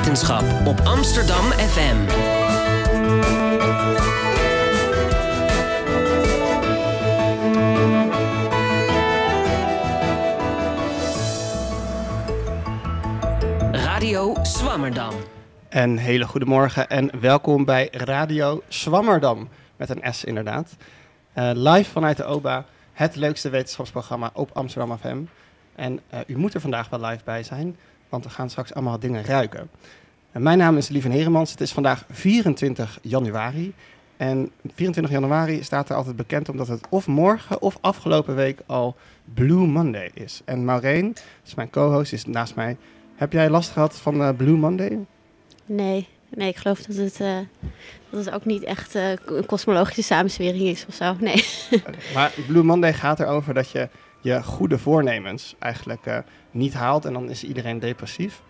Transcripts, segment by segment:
Wetenschap op Amsterdam FM. Radio Swammerdam. Een hele goede morgen en welkom bij Radio Swammerdam. Met een S inderdaad. Eh, live vanuit de OBA, het leukste wetenschapsprogramma op Amsterdam FM. En eh, u moet er vandaag wel live bij zijn, want we gaan straks allemaal dingen ruiken. En mijn naam is Lieven Heremans. Het is vandaag 24 januari. En 24 januari staat er altijd bekend omdat het of morgen of afgelopen week al Blue Monday is. En Maureen, is mijn co-host, is naast mij. Heb jij last gehad van eh, Blue Monday? Nee, nee, ik geloof dat het, eh, dat het ook niet echt eh, een kosmologische samenswering is of zo. Nee. Maar Blue Monday gaat erover dat je je goede voornemens eigenlijk eh, niet haalt en dan is iedereen depressief.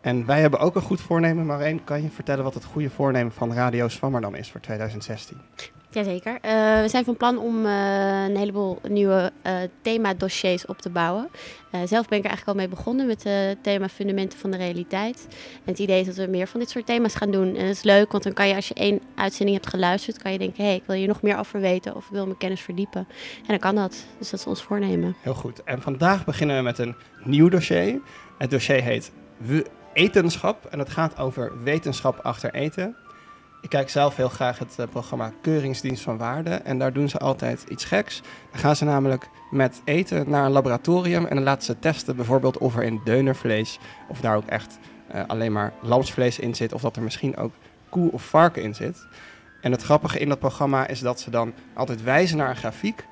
En wij hebben ook een goed voornemen, Maureen. Kan je vertellen wat het goede voornemen van Radio Swammerdam is voor 2016? Jazeker. Eh we zijn van plan om eh, een heleboel nieuwe eh themadossiers op te bouwen. Zelf ben ik er eigenlijk al mee begonnen met het thema fundamenten van de realiteit. En het idee is dat we meer van dit soort thema's gaan doen. En dat is leuk, want dan kan je als je één uitzending hebt geluisterd, kan je denken, hé, hey, ik wil hier nog meer over weten of ik wil mijn kennis verdiepen. En dan kan dat. Dus dat is ons voornemen. Heel goed. En vandaag beginnen we met een nieuw dossier. Het dossier heet We Etenschap en het gaat over wetenschap achter eten. Ik kijk zelf heel graag het eh, programma Keuringsdienst van Waarde en daar doen ze altijd iets geks. Dan gaan ze namelijk met eten naar een laboratorium en dan laten ze testen bijvoorbeeld of er in deunervlees of daar ook echt eh, alleen maar lamsvlees in zit of dat er misschien ook koe of varken in zit. En het grappige in dat programma is dat ze dan altijd wijzen naar een grafiek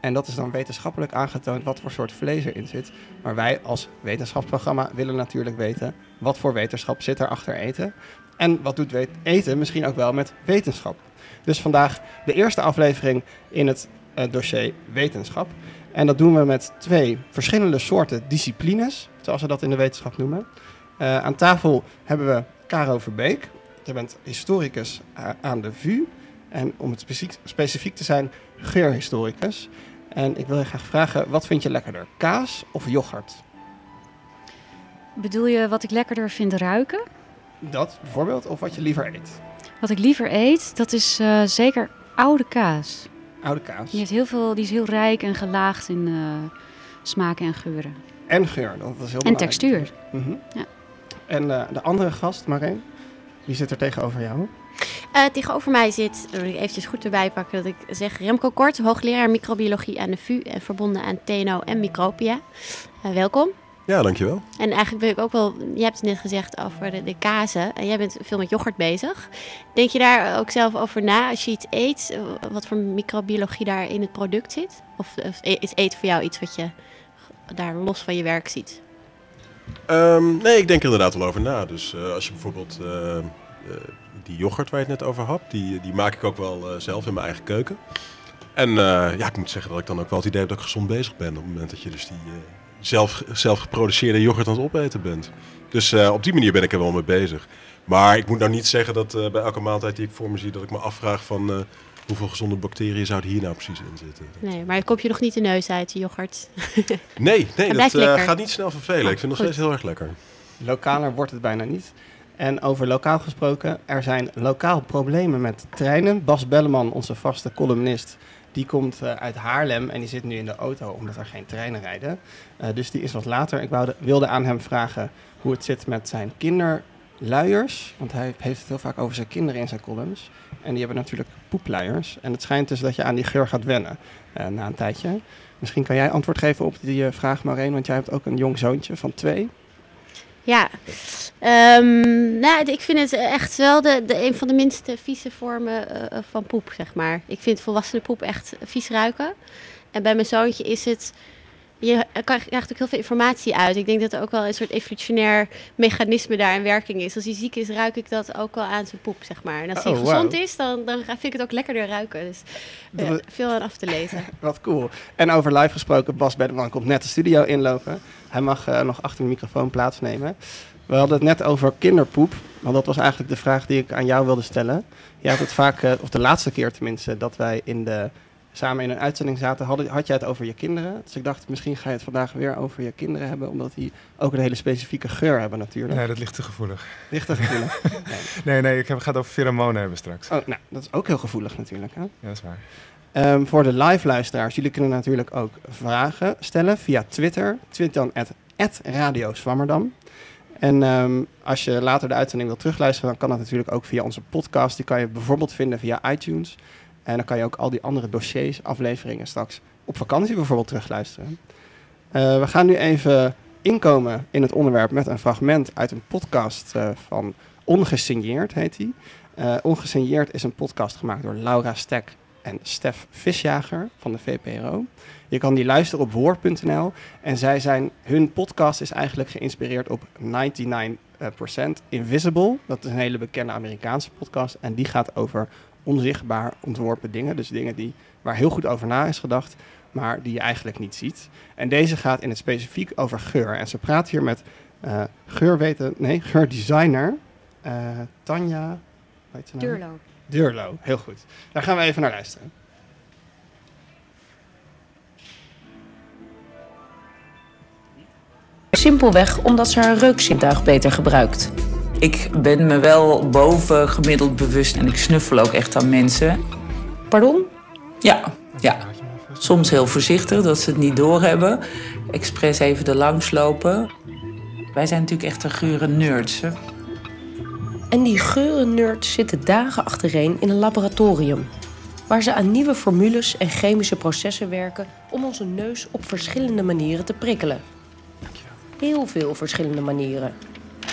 en dat is dan wetenschappelijk aangetoond wat voor soort vlees erin zit. Maar wij als wetenschapsprogramma willen natuurlijk weten wat voor wetenschap zit er achter eten. En wat doet eten misschien ook wel met wetenschap. Dus vandaag de eerste aflevering in het eh, dossier wetenschap. En dat doen we met twee verschillende soorten disciplines, zoals we dat in de wetenschap noemen. Eh, aan tafel hebben we Caro Verbeek. Je bent historicus eh, aan de VU. En om het specifiek, specifiek te zijn, geurhistoricus. En ik wil je graag vragen, wat vind je lekkerder, kaas of yoghurt? Bedoel je wat ik lekkerder vind ruiken? Dat bijvoorbeeld, of wat je liever eet? Wat ik liever eet, dat is eh, zeker oude kaas. Oude kaas. Die, heeft heel veel, die is heel rijk en gelaagd in eh, smaken en geuren. En geur, dat is heel En belangrijk. textuur. Mhm. Ja. En eh, de andere gast, Marijn, wie zit er tegenover jou? Eh, tegenover mij zit, wil ik eventjes goed erbij pakken dat ik zeg, Remco Kort, hoogleraar microbiologie aan de VU en verbonden aan TNO en Micropia. Eh, welkom. Ja, dankjewel. En eigenlijk wil ik ook wel, je hebt het net gezegd over de, de kazen. En jij bent veel met yoghurt bezig. Denk je daar ook zelf over na als je iets eet, wat voor microbiologie daar in het product zit? Of, of is eten voor jou iets wat je daar los van je werk ziet? Ehm, nee, ik denk er inderdaad wel over na. Dus eh, als je bijvoorbeeld eh, eh, die yoghurt waar je het net over had, die, die maak ik ook wel zelf in mijn eigen keuken. En ja, ik moet zeggen dat ik dan ook wel het idee heb dat ik gezond bezig ben op het moment dat je dus die zelf, zelf geproduceerde yoghurt aan het opeten bent. Dus eh, op die manier ben ik er wel mee bezig. Maar ik moet nou niet zeggen dat eh, bij elke maaltijd die ik voor me zie, dat ik me afvraag van eh, hoeveel gezonde bacteriën zouden hier nou precies in zitten. Nee, maar kop je nog niet de neus uit, die yoghurt. Nee, nee dat eh, gaat niet snel vervelen. Ik vind het nog steeds heel erg lekker. Lokaler wordt het bijna niet. En over lokaal gesproken, er zijn lokaal problemen met treinen. Bas Belleman, onze vaste columnist, die komt eh, uit Haarlem en die zit nu in de auto omdat er geen treinen rijden. Eh, dus die is wat later. Ik wilde aan hem vragen hoe het zit met zijn kinderluiers. Want hij heeft het heel vaak over zijn kinderen in zijn columns. En die hebben natuurlijk poepluiers. En het schijnt dus dat je aan die geur gaat wennen eh, na een tijdje. Misschien kan jij antwoord geven op die vraag, Maureen, want jij hebt ook een jong zoontje van twee. Ja, Ehm, nou, ik vind het echt wel de, een van de minste vieze vormen eh, van poep, zeg maar. Ik vind volwassenen poep echt vies ruiken. En bij mijn zoontje is het... Je krijgt ook heel veel informatie uit. Ik denk dat er ook wel een soort evolutionair mechanisme daar in werking is. Als hij ziek is, ruik ik dat ook wel aan zijn poep, zeg maar. En als hij Oh, gezond is, dan, dan vind ik het ook lekkerder ruiken. Dus Dat eh, veel aan af te lezen. Wat cool. En over live gesproken, Bas Beddeman komt net de studio inlopen. Hij mag eh, nog achter de microfoon plaatsnemen. We hadden het net over kinderpoep. Want dat was eigenlijk de vraag die ik aan jou wilde stellen. Jij hebt het vaak, eh, of de laatste keer tenminste, dat wij in de samen in een uitzending zaten, had, had jij het over je kinderen. Dus ik dacht, misschien ga je het vandaag weer over je kinderen hebben, omdat die ook een hele specifieke geur hebben natuurlijk. Nee, dat ligt te gevoelig. Ligt er gevoelig? nee. Nee, nee, ik heb, ga het over pheromonen hebben straks. Oh, nou, dat is ook heel gevoelig natuurlijk. Hè? Ja, dat is waar. Ehm, voor de live luisteraars, jullie kunnen natuurlijk ook vragen stellen via Twitter. Twitter dan at, at Radio Zwammerdam. En ehm, als je later de uitzending wil terugluisteren, dan kan dat natuurlijk ook via onze podcast. Die kan je bijvoorbeeld vinden via iTunes. En dan kan je ook al die andere dossiers, afleveringen straks op vakantie bijvoorbeeld terugluisteren. Eh, we gaan nu even inkomen in het onderwerp met een fragment uit een podcast eh, van Ongesigneerd, heet die. Eh Ongesigneerd is een podcast gemaakt door Laura Stek en Stef Visjager van de VPRO. Je kan die luisteren op woord.nl. En zij zijn, hun podcast is eigenlijk geïnspireerd op 99% Invisible. Dat is een hele bekende Amerikaanse podcast. En die gaat over onzichtbaar ontworpen dingen. Dus dingen die, waar heel goed over na is gedacht, maar die je eigenlijk niet ziet. En deze gaat in het specifiek over geur. En ze praat hier met eh geurweten, nee, geurdesigner eh, Tanja nou? Durlo. Durlo, heel goed. Daar gaan we even naar luisteren. Simpelweg omdat ze haar reukzintuig beter gebruikt. Ik ben me wel boven gemiddeld bewust en ik snuffel ook echt aan mensen. Pardon? Ja, ja. Soms heel voorzichtig, dat ze het niet doorhebben. Expres even er langs lopen. Wij zijn natuurlijk echt een gure nerds. Hè? En die geurennerds zitten dagen achtereen in een laboratorium. Waar ze aan nieuwe formules en chemische processen werken om onze neus op verschillende manieren te prikkelen. Heel veel verschillende manieren.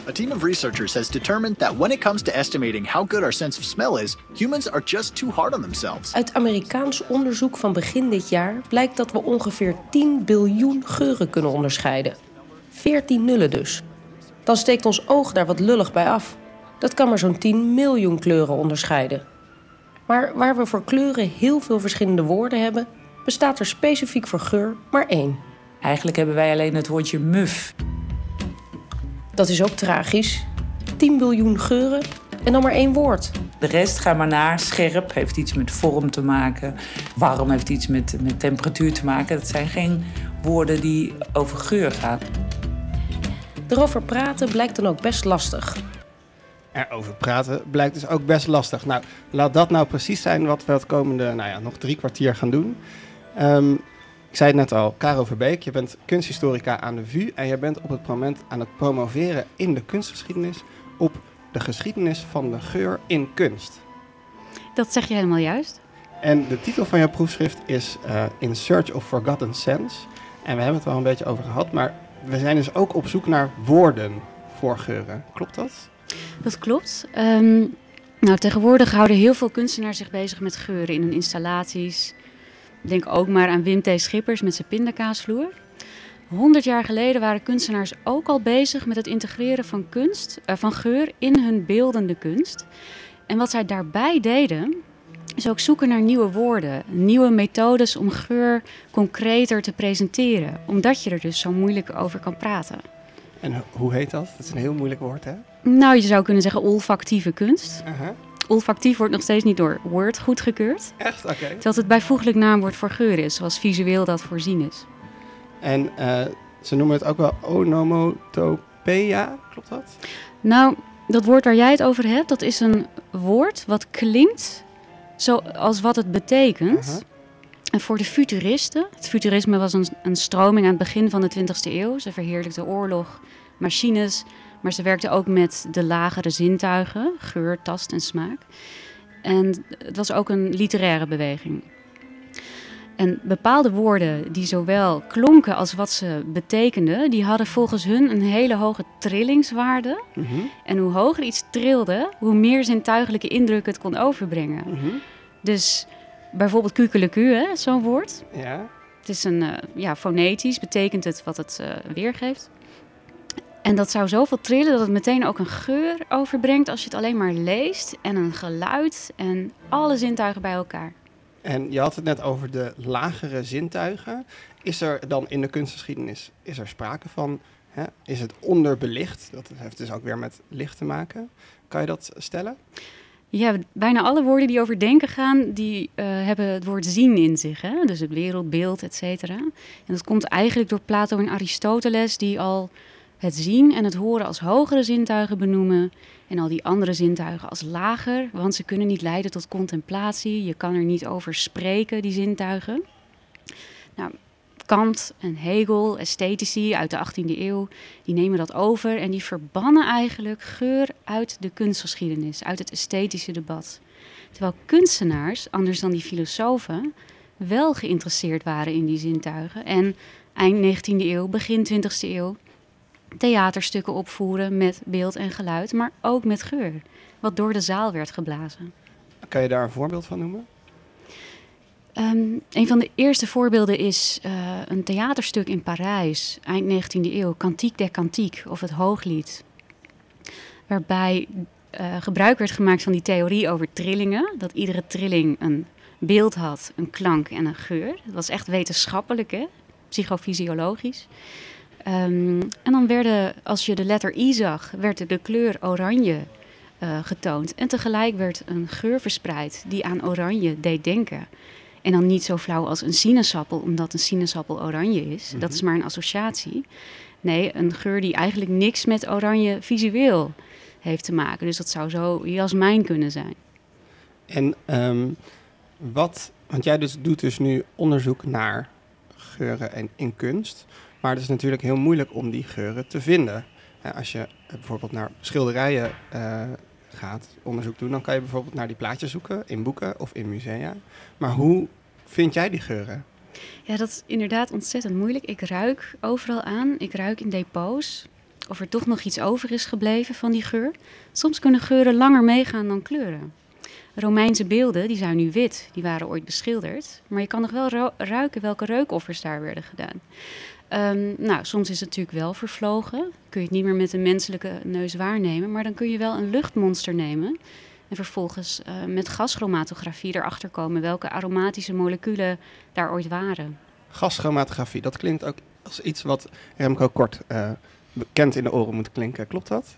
A team of researchers has determined that when it comes to estimating how good our sense of smell is, humans are just too hard on themselves. Uit Amerikaans onderzoek van begin dit jaar blijkt dat we ongeveer 10 biljoen geuren kunnen onderscheiden. 14 nullen dus. Dan steekt ons oog daar wat lullig bij af. Dat kan maar zo'n 10 miljoen kleuren onderscheiden. Maar waar we voor kleuren heel veel verschillende woorden hebben, bestaat er specifiek voor geur maar één. Eigenlijk hebben wij alleen het woordje muf. Dat is ook tragisch. 10 biljoen geuren en dan maar één woord. De rest ga maar naar. Scherp heeft iets met vorm te maken. Warm heeft iets met, met temperatuur te maken. Dat zijn geen woorden die over geur gaan. Erover praten blijkt dan ook best lastig. Erover praten blijkt dus ook best lastig. Nou, laat dat nou precies zijn wat we het komende, nou ja, nog drie kwartier gaan doen. Ehm, ik zei het net al, Caro Verbeek, je bent kunsthistorica aan de VU en je bent op het moment aan het promoveren in de kunstgeschiedenis op de geschiedenis van de geur in kunst. Dat zeg je helemaal juist. En de titel van jouw proefschrift is eh, In Search of Forgotten Sense. En we hebben het wel een beetje over gehad, maar we zijn dus ook op zoek naar woorden voor geuren. Klopt dat? Dat klopt. Ehm, nou, tegenwoordig houden heel veel kunstenaars zich bezig met geuren in hun installaties. Denk ook maar aan Wim T. Schippers met zijn pindakaasvloer. 100 jaar geleden waren kunstenaars ook al bezig met het integreren van kunst, eh, van geur in hun beeldende kunst. En wat zij daarbij deden, is ook zoeken naar nieuwe woorden, nieuwe methodes om geur concreter te presenteren, omdat je er dus zo moeilijk over kan praten. En ho- hoe heet dat? Dat is een heel moeilijk woord, hè? Nou, je zou kunnen zeggen olfactieve kunst. Uh-huh. Olfactief wordt nog steeds niet door Word goedgekeurd, Echt? Oké. terwijl het bijvoeglijk naamwoord voor geur is, zoals visueel dat voorzien is. En eh, ze noemen het ook wel onomatopoeia, klopt dat? Nou, dat woord waar jij het over hebt, dat is een woord wat klinkt zoals wat het betekent. En voor de futuristen, het futurisme was een, een stroming aan het begin van de 20e eeuw. Ze verheerlijkten oorlog, machines, maar ze werkten ook met de lagere zintuigen, geur, tast en smaak. En het was ook een literaire beweging. En bepaalde woorden die zowel klonken als wat ze betekenden, die hadden volgens hun een hele hoge trillingswaarde. Mhm, En hoe hoger iets trilde, hoe meer zintuigelijke indruk het kon overbrengen. mhm. Dus bijvoorbeeld kukeleku, hè, zo'n woord. Ja. Het is een, eh, ja, fonetisch, betekent het wat het eh, weergeeft. En dat zou zoveel trillen dat het meteen ook een geur overbrengt als je het alleen maar leest. En een geluid en alle zintuigen bij elkaar. En je had het net over de lagere zintuigen. Is er dan in de kunstgeschiedenis is er sprake van? Hè? Is het onderbelicht? Dat heeft dus ook weer met licht te maken. Kan je dat stellen? Ja, bijna alle woorden die over denken gaan, die eh, hebben het woord zien in zich. Hè? Dus het wereldbeeld, et cetera. En dat komt eigenlijk door Plato en Aristoteles, die al het zien en het horen als hogere zintuigen benoemen. En al die andere zintuigen als lager, want ze kunnen niet leiden tot contemplatie. Je kan er niet over spreken, die zintuigen. Nou, Kant en Hegel, esthetici uit de 18e eeuw, die nemen dat over en die verbannen eigenlijk geur uit de kunstgeschiedenis, uit het esthetische debat. Terwijl kunstenaars, anders dan die filosofen, wel geïnteresseerd waren in die zintuigen en eind 19e eeuw, begin 20e eeuw theaterstukken opvoeren met beeld en geluid, maar ook met geur, wat door de zaal werd geblazen. Kan je daar een voorbeeld van noemen? Um, een van de eerste voorbeelden is uh, een theaterstuk in Parijs, eind 19e eeuw, Cantique des Cantiques, of het Hooglied. Waarbij uh, gebruik werd gemaakt van die theorie over trillingen. Dat iedere trilling een beeld had, een klank en een geur. Dat was echt wetenschappelijk, hè? psychofysiologisch. Um, en dan werden, als je de letter I zag, werd de kleur oranje uh, getoond. En tegelijk werd een geur verspreid die aan oranje deed denken. En dan niet zo flauw als een sinaasappel, omdat een sinaasappel oranje is. Mm -hmm. Dat is maar een associatie. Nee, een geur die eigenlijk niks met oranje visueel heeft te maken. Dus dat zou zo jasmijn kunnen zijn. En um, wat, want jij dus doet dus nu onderzoek naar geuren en in kunst. Maar het is natuurlijk heel moeilijk om die geuren te vinden. Als je bijvoorbeeld naar schilderijen uh, gaat onderzoek doen, dan kan je bijvoorbeeld naar die plaatjes zoeken in boeken of in musea. Maar hoe vind jij die geuren? Ja, dat is inderdaad ontzettend moeilijk. Ik ruik overal aan. Ik ruik in depots of er toch nog iets over is gebleven van die geur. Soms kunnen geuren langer meegaan dan kleuren. Romeinse beelden, die zijn nu wit, die waren ooit beschilderd. Maar je kan nog wel ruiken welke reukoffers daar werden gedaan. Um, nou, soms is het natuurlijk wel vervlogen. Kun je het niet meer met een menselijke neus waarnemen. Maar dan kun je wel een luchtmonster nemen. En vervolgens uh, met gaschromatografie erachter komen welke aromatische moleculen daar ooit waren. Gaschromatografie, dat klinkt ook als iets wat Remco Kort uh, bekend in de oren moet klinken. Klopt dat?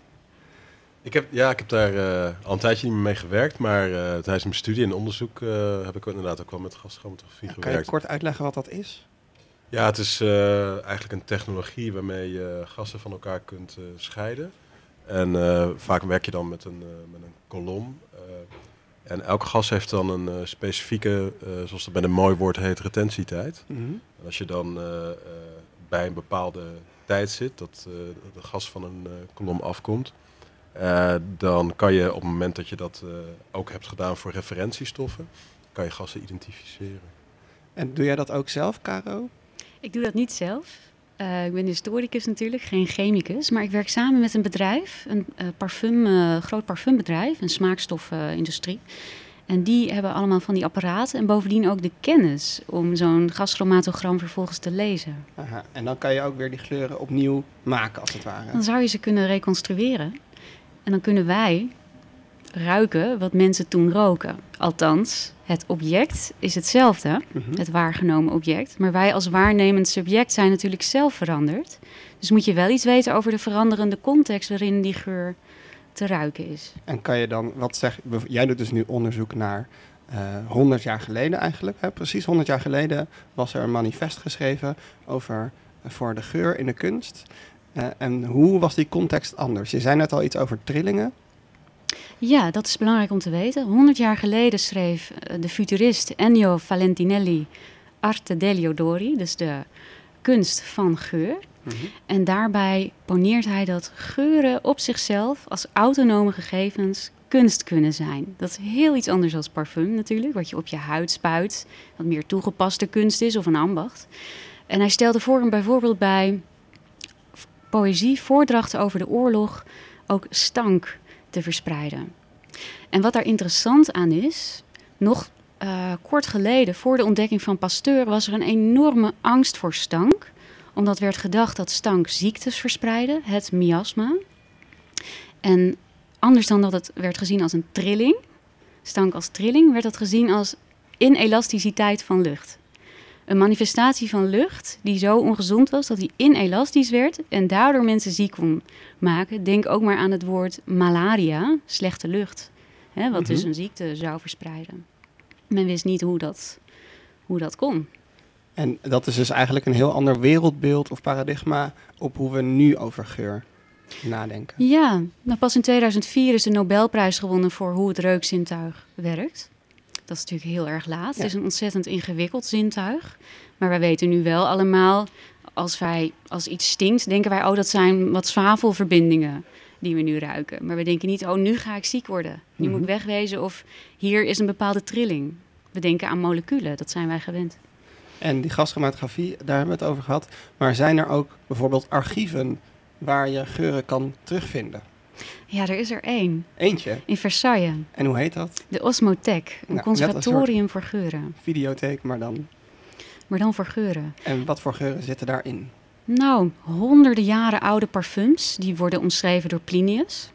Ik heb, ja, ik heb daar uh, al een tijdje niet meer mee gewerkt, maar uh, tijdens mijn studie en onderzoek uh, heb ik inderdaad ook wel met gaschromatografie gewerkt. Kan je kort uitleggen wat dat is? Ja, het is uh, eigenlijk een technologie waarmee je gassen van elkaar kunt uh, scheiden. En uh, vaak werk je dan met een, met een kolom. en elk gas heeft dan een specifieke, zoals het bij een mooi woord heet, retentietijd. Mm -hmm. En als je dan bij een bepaalde tijd zit, dat de gas van een kolom afkomt, dan kan je op het moment dat je dat ook hebt gedaan voor referentiestoffen, kan je gassen identificeren. En doe jij dat ook zelf, Caro? Ik doe dat niet zelf. Uh, ik ben historicus natuurlijk, geen chemicus. Maar ik werk samen met een bedrijf, een uh, parfum, uh, groot parfumbedrijf, een smaakstofindustrie. en die hebben allemaal van die apparaten en bovendien ook de kennis om zo'n gaschromatogram vervolgens te lezen. Aha. En dan kan je ook weer die kleuren opnieuw maken, als het ware. Dan zou je ze kunnen reconstrueren. En dan kunnen wij ruiken wat mensen toen roken. Althans, het object is hetzelfde, -hmm. het waargenomen object. Maar wij als waarnemend subject zijn natuurlijk zelf veranderd. Dus moet je wel iets weten over de veranderende context waarin die geur te ruiken is. En kan je dan, wat zeg jij doet dus nu onderzoek naar uh, 100 jaar geleden eigenlijk. Hè? Precies 100 jaar geleden was er een manifest geschreven over uh, voor de geur in de kunst. Uh, en hoe was die context anders? Je zei net al iets over trillingen. Ja, dat is belangrijk om te weten. 100 jaar geleden schreef de futurist Ennio Valentinelli Arte degli odori, dus de kunst van geur. Mm-hmm. En daarbij poneert hij dat geuren op zichzelf als autonome gegevens kunst kunnen zijn. Dat is heel iets anders dan parfum natuurlijk, wat je op je huid spuit, wat meer toegepaste kunst is of een ambacht. En hij stelde voor hem bijvoorbeeld bij poëzie, voordrachten over de oorlog, ook stank te verspreiden. En wat daar interessant aan is, nog uh, kort geleden, voor de ontdekking van Pasteur, was er een enorme angst voor stank. Omdat werd gedacht dat stank ziektes verspreidde, het miasma. En anders dan dat het werd gezien als een trilling, stank als trilling, werd dat gezien als inelasticiteit van lucht. Een manifestatie van lucht die zo ongezond was dat die inelastisch werd en daardoor mensen ziek kon maken. Denk ook maar aan het woord malaria, slechte lucht. hè, wat dus Mhm. een ziekte zou verspreiden. Men wist niet hoe dat, hoe dat kon. En dat is dus eigenlijk een heel ander wereldbeeld of paradigma op hoe we nu over geur nadenken. Ja, nou pas in 2004 is de Nobelprijs gewonnen voor hoe het reukzintuig werkt. Dat is natuurlijk heel erg laat. Ja. Het is een ontzettend ingewikkeld zintuig. Maar wij weten nu wel allemaal, als, wij, als iets stinkt, denken wij, oh dat zijn wat zwavelverbindingen die we nu ruiken. Maar we denken niet, oh nu ga ik ziek worden. Nu moet ik Mhm. wegwezen of hier is een bepaalde trilling. We denken aan moleculen, dat zijn wij gewend. En die gaschromatografie, daar hebben we het over gehad. Maar zijn er ook bijvoorbeeld archieven waar je geuren kan terugvinden? Ja, er is er één. Eentje. In Versailles. En hoe heet dat? De Osmothek. Een Nou, conservatorium voor geuren. Videotheek, maar dan. Maar dan voor geuren. En wat voor geuren zitten daarin? Nou, honderden jaren oude parfums. Die worden omschreven door Plinius.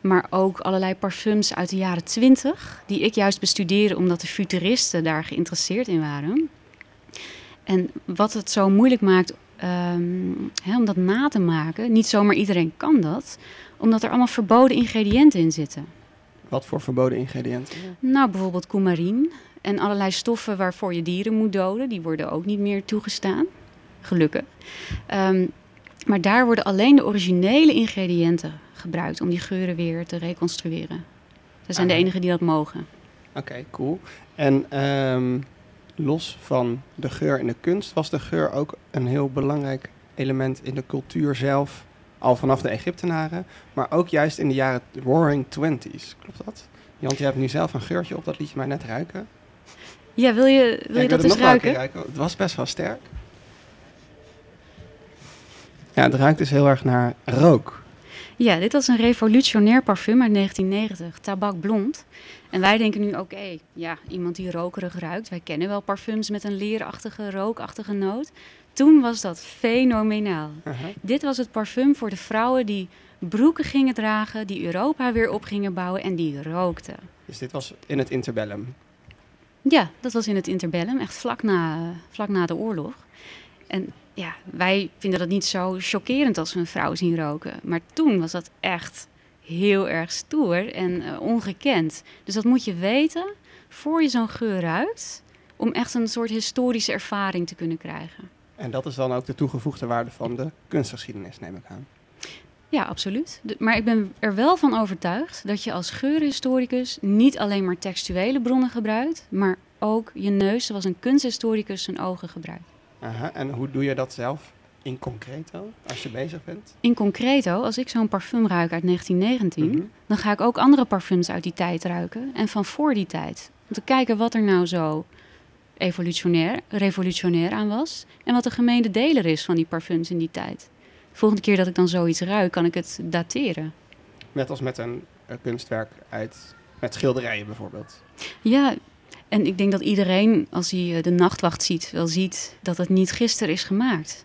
Maar ook allerlei parfums uit de jaren 20. Die ik juist bestudeerde omdat de futuristen daar geïnteresseerd in waren. En wat het zo moeilijk maakt ehm, hè, om dat na te maken. Niet zomaar iedereen kan dat. Omdat er allemaal verboden ingrediënten in zitten. Wat voor verboden ingrediënten? Nou, bijvoorbeeld coumarine en allerlei stoffen waarvoor je dieren moet doden, die worden ook niet meer toegestaan. Gelukkig. Ehm, maar daar worden alleen de originele ingrediënten gebruikt om die geuren weer te reconstrueren. Ze zijn de Ah. enigen die dat mogen. Oké, cool. En ehm, los van de geur in de kunst, was de geur ook een heel belangrijk element in de cultuur zelf, al vanaf de Egyptenaren, maar ook juist in de jaren Roaring Twenties. Klopt dat? Want je hebt nu zelf een geurtje op, dat liet je mij net ruiken. Ja, wil je, wil Ja, je dat eens ruiken? ruiken. Het was best wel sterk. Ja, het ruikt dus heel erg naar rook. Ja, dit was een revolutionair parfum uit 1990, Tabak Blond. En wij denken nu, oké, ja, iemand die rokerig ruikt. Wij kennen wel parfums met een leerachtige, rookachtige noot. Toen was dat fenomenaal. Uh-huh. Dit was het parfum voor de vrouwen die broeken gingen dragen, die Europa weer op gingen bouwen en die rookten. Dus dit was in het interbellum. Ja, dat was in het interbellum, echt vlak na, vlak na de oorlog. En ja, wij vinden dat niet zo chockerend als we een vrouw zien roken. Maar toen was dat echt heel erg stoer en eh, ongekend. Dus dat moet je weten voor je zo'n geur ruikt, om echt een soort historische ervaring te kunnen krijgen. En dat is dan ook de toegevoegde waarde van de kunstgeschiedenis, neem ik aan. Ja, absoluut. De- maar ik ben er wel van overtuigd dat je als geurhistoricus niet alleen maar textuele bronnen gebruikt, maar ook je neus, zoals een kunsthistoricus zijn ogen gebruikt. Aha, En hoe doe je dat zelf in concreto, als je bezig bent? In concreto, als ik zo'n parfum ruik uit 1919, Mhm. dan ga ik ook andere parfums uit die tijd ruiken en van voor die tijd. Om te kijken wat er nou zo evolutionair, revolutionair aan was en wat de gemeende deler is van die parfums in die tijd. De volgende keer dat ik dan zoiets ruik, kan ik het dateren. Net als met een eh, kunstwerk uit, met schilderijen bijvoorbeeld. Ja, en ik denk dat iedereen, als hij eh, de nachtwacht ziet, wel ziet dat het niet gisteren is gemaakt.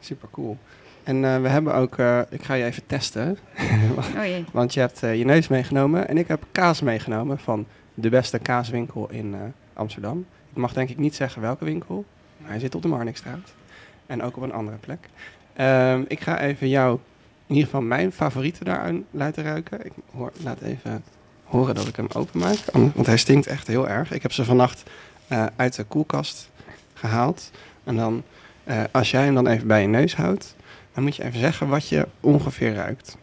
Super cool. En eh, we hebben ook, ik ga je even testen, Oh jee. want je hebt je neus meegenomen en ik heb kaas meegenomen van de beste kaaswinkel in Amsterdam. Ik mag denk ik niet zeggen welke winkel, maar hij zit op de Marnixstraat en ook op een andere plek. Ehm, ik ga even jou, in ieder geval mijn favorieten daaraan laten ruiken. Ik hoor, laat even horen dat ik hem openmaak, want hij stinkt echt heel erg. Ik heb ze vannacht eh, uit de koelkast gehaald en dan, eh, als jij hem dan even bij je neus houdt, dan moet je even zeggen wat je ongeveer ruikt.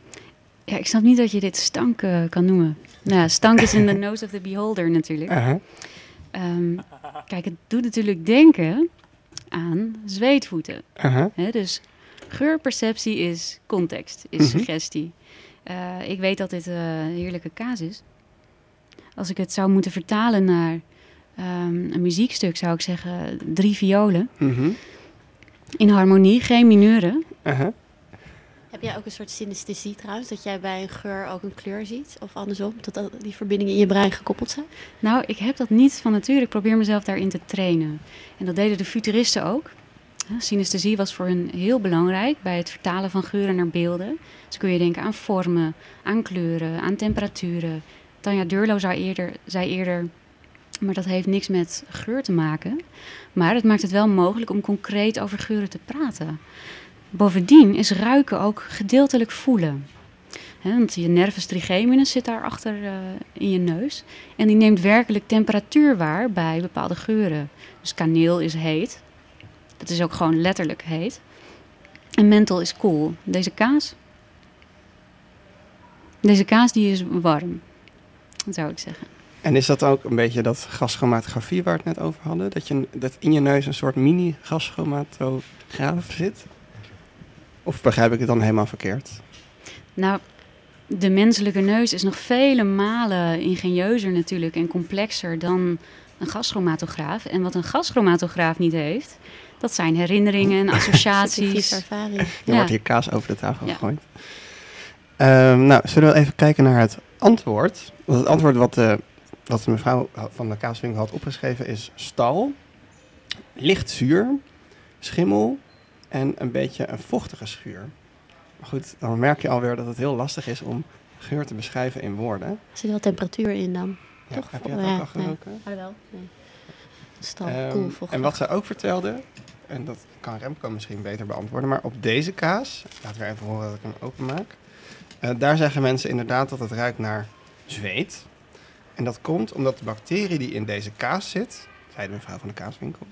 Ja, ik snap niet dat je dit stank kan noemen. Nou, stank is in the nose of the beholder natuurlijk. Aha. Ehm, kijk, het doet natuurlijk denken aan zweetvoeten. Dus geurperceptie is context, is Mhm. suggestie. Eh, ik weet dat dit eh, heerlijke kaas is. Als ik het zou moeten vertalen naar ehm, een muziekstuk, zou ik zeggen drie violen. Mhm. In harmonie, geen mineuren. Heb jij ook een soort synesthesie trouwens? Dat jij bij een geur ook een kleur ziet? Of andersom, dat die verbindingen in je brein gekoppeld zijn? Nou, ik heb dat niet van nature. Ik probeer mezelf daarin te trainen. En dat deden de futuristen ook. Synesthesie was voor hen heel belangrijk bij het vertalen van geuren naar beelden. Dus kun je denken aan vormen, aan kleuren, aan temperaturen. Tanja Durlo zei eerder, zei eerder, maar dat heeft niks met geur te maken. Maar het maakt het wel mogelijk om concreet over geuren te praten. Bovendien is ruiken ook gedeeltelijk voelen. Want je nervus trigeminus zit daar achter eh, in je neus. En die neemt werkelijk temperatuur waar bij bepaalde geuren. Dus kaneel is heet. Dat is ook gewoon letterlijk heet. En menthol is koel. Deze kaas... Deze kaas die is warm, zou ik zeggen. En is dat ook een beetje dat gaschromatografie waar we het net over hadden? Dat, je, dat in je neus een soort mini gaschromatograaf zit? Of begrijp ik het dan helemaal verkeerd? Nou, de menselijke neus is nog vele malen ingenieuzer natuurlijk en complexer dan een gaschromatograaf. En wat een gaschromatograaf niet heeft, dat zijn herinneringen en associaties. Ervaring. Er Ja. wordt hier kaas over de tafel Ja. gegooid. Ehm, nou, zullen we even kijken naar het antwoord? Want het antwoord wat de, wat de mevrouw van de kaaswinkel had opgeschreven is stal, licht zuur, schimmel en een beetje een vochtige schuur. Maar goed, dan merk je alweer dat het heel lastig is om geur te beschrijven in woorden. Er zit wel temperatuur in dan. Ja, Toch? heb je dat Ja, ook al geroken? Nee. Ah, wel. Nee. Koel, vochtig. en wat zij ook vertelde, en dat kan Remco misschien beter beantwoorden, maar op deze kaas, laten we even horen dat ik hem openmaak. Eh daar zeggen mensen inderdaad dat het ruikt naar zweet. En dat komt omdat de bacterie die in deze kaas zit, zei de mevrouw van de kaaswinkel,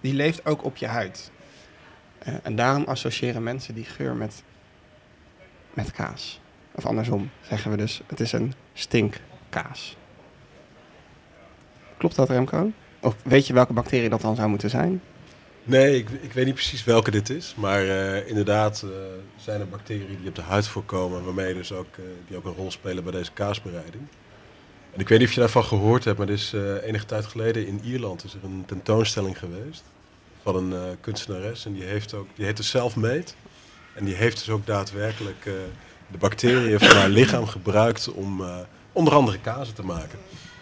die leeft ook op je huid. Eh, en daarom associëren mensen die geur met, met kaas. Of andersom zeggen we dus, het is een stinkkaas. Klopt dat Remco? Of weet je welke bacterie dat dan zou moeten zijn? Nee, ik, ik weet niet precies welke dit is. Maar eh, inderdaad eh, zijn er bacteriën die op de huid voorkomen. Waarmee dus ook, die ook een rol spelen bij deze kaasbereiding. En ik weet niet of je daarvan gehoord hebt. Maar er is enige tijd geleden in Ierland is er een tentoonstelling geweest. Van een eh, kunstenares. En die heeft ook, die heet de Selfmade. En die heeft dus ook daadwerkelijk eh, de bacteriën van haar lichaam gebruikt om eh, onder andere kazen te maken.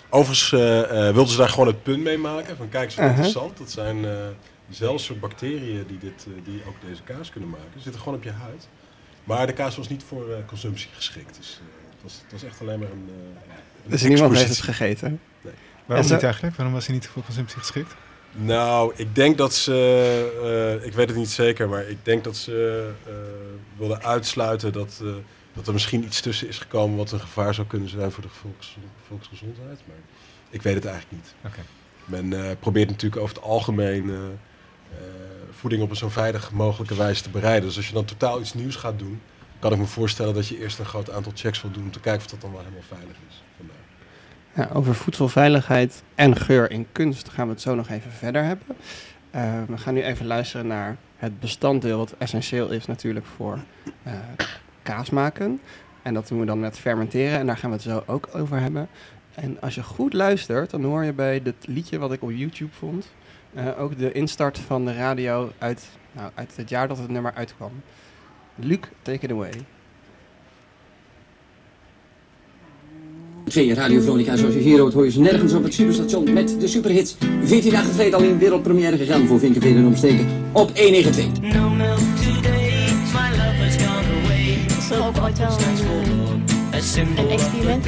Overigens wilden ze daar gewoon het punt mee maken. Van kijk, zo Uh-huh. interessant. Dat zijn eh dezelfde soort bacteriën die, dit, die ook deze kaas kunnen maken. Die zitten gewoon op je huid. Maar de kaas was niet voor eh, consumptie geschikt. Dus eh, het, was, het was echt alleen maar een, eh, een Dus niemand heeft het gegeten. Waarom zo- niet eigenlijk? Waarom was hij niet voor consumptie geschikt? Nou, ik denk dat ze, eh, ik weet het niet zeker, maar ik denk dat ze eh wilden uitsluiten dat, eh, dat er misschien iets tussen is gekomen wat een gevaar zou kunnen zijn voor de volks, volksgezondheid. Maar ik weet het eigenlijk niet. Men probeert natuurlijk over het algemeen voeding op een zo veilig mogelijke wijze te bereiden. Dus als je dan totaal iets nieuws gaat doen, kan ik me voorstellen dat je eerst een groot aantal checks wil doen om te kijken of dat dan wel helemaal veilig is. Ja, over voedselveiligheid en geur in kunst gaan we het zo nog even verder hebben. Eh, we gaan nu even luisteren naar het bestanddeel wat essentieel is natuurlijk voor eh, kaas maken. En dat doen we dan met fermenteren en daar gaan we het zo ook over hebben. En als je goed luistert, dan hoor je bij dit liedje wat ik op YouTube vond, eh, ook de instart van de radio uit, nou, uit het jaar dat het nummer uitkwam. Luc, take it away. Twee Radio Veronica, zoals je hier hoort, hoor je ze nergens op het superstation met de superhits. 14 dagen geleden al in wereldpremière gegaan voor Vinkenveen en omsteken op 192. Is er ook ooit wel een, een experiment?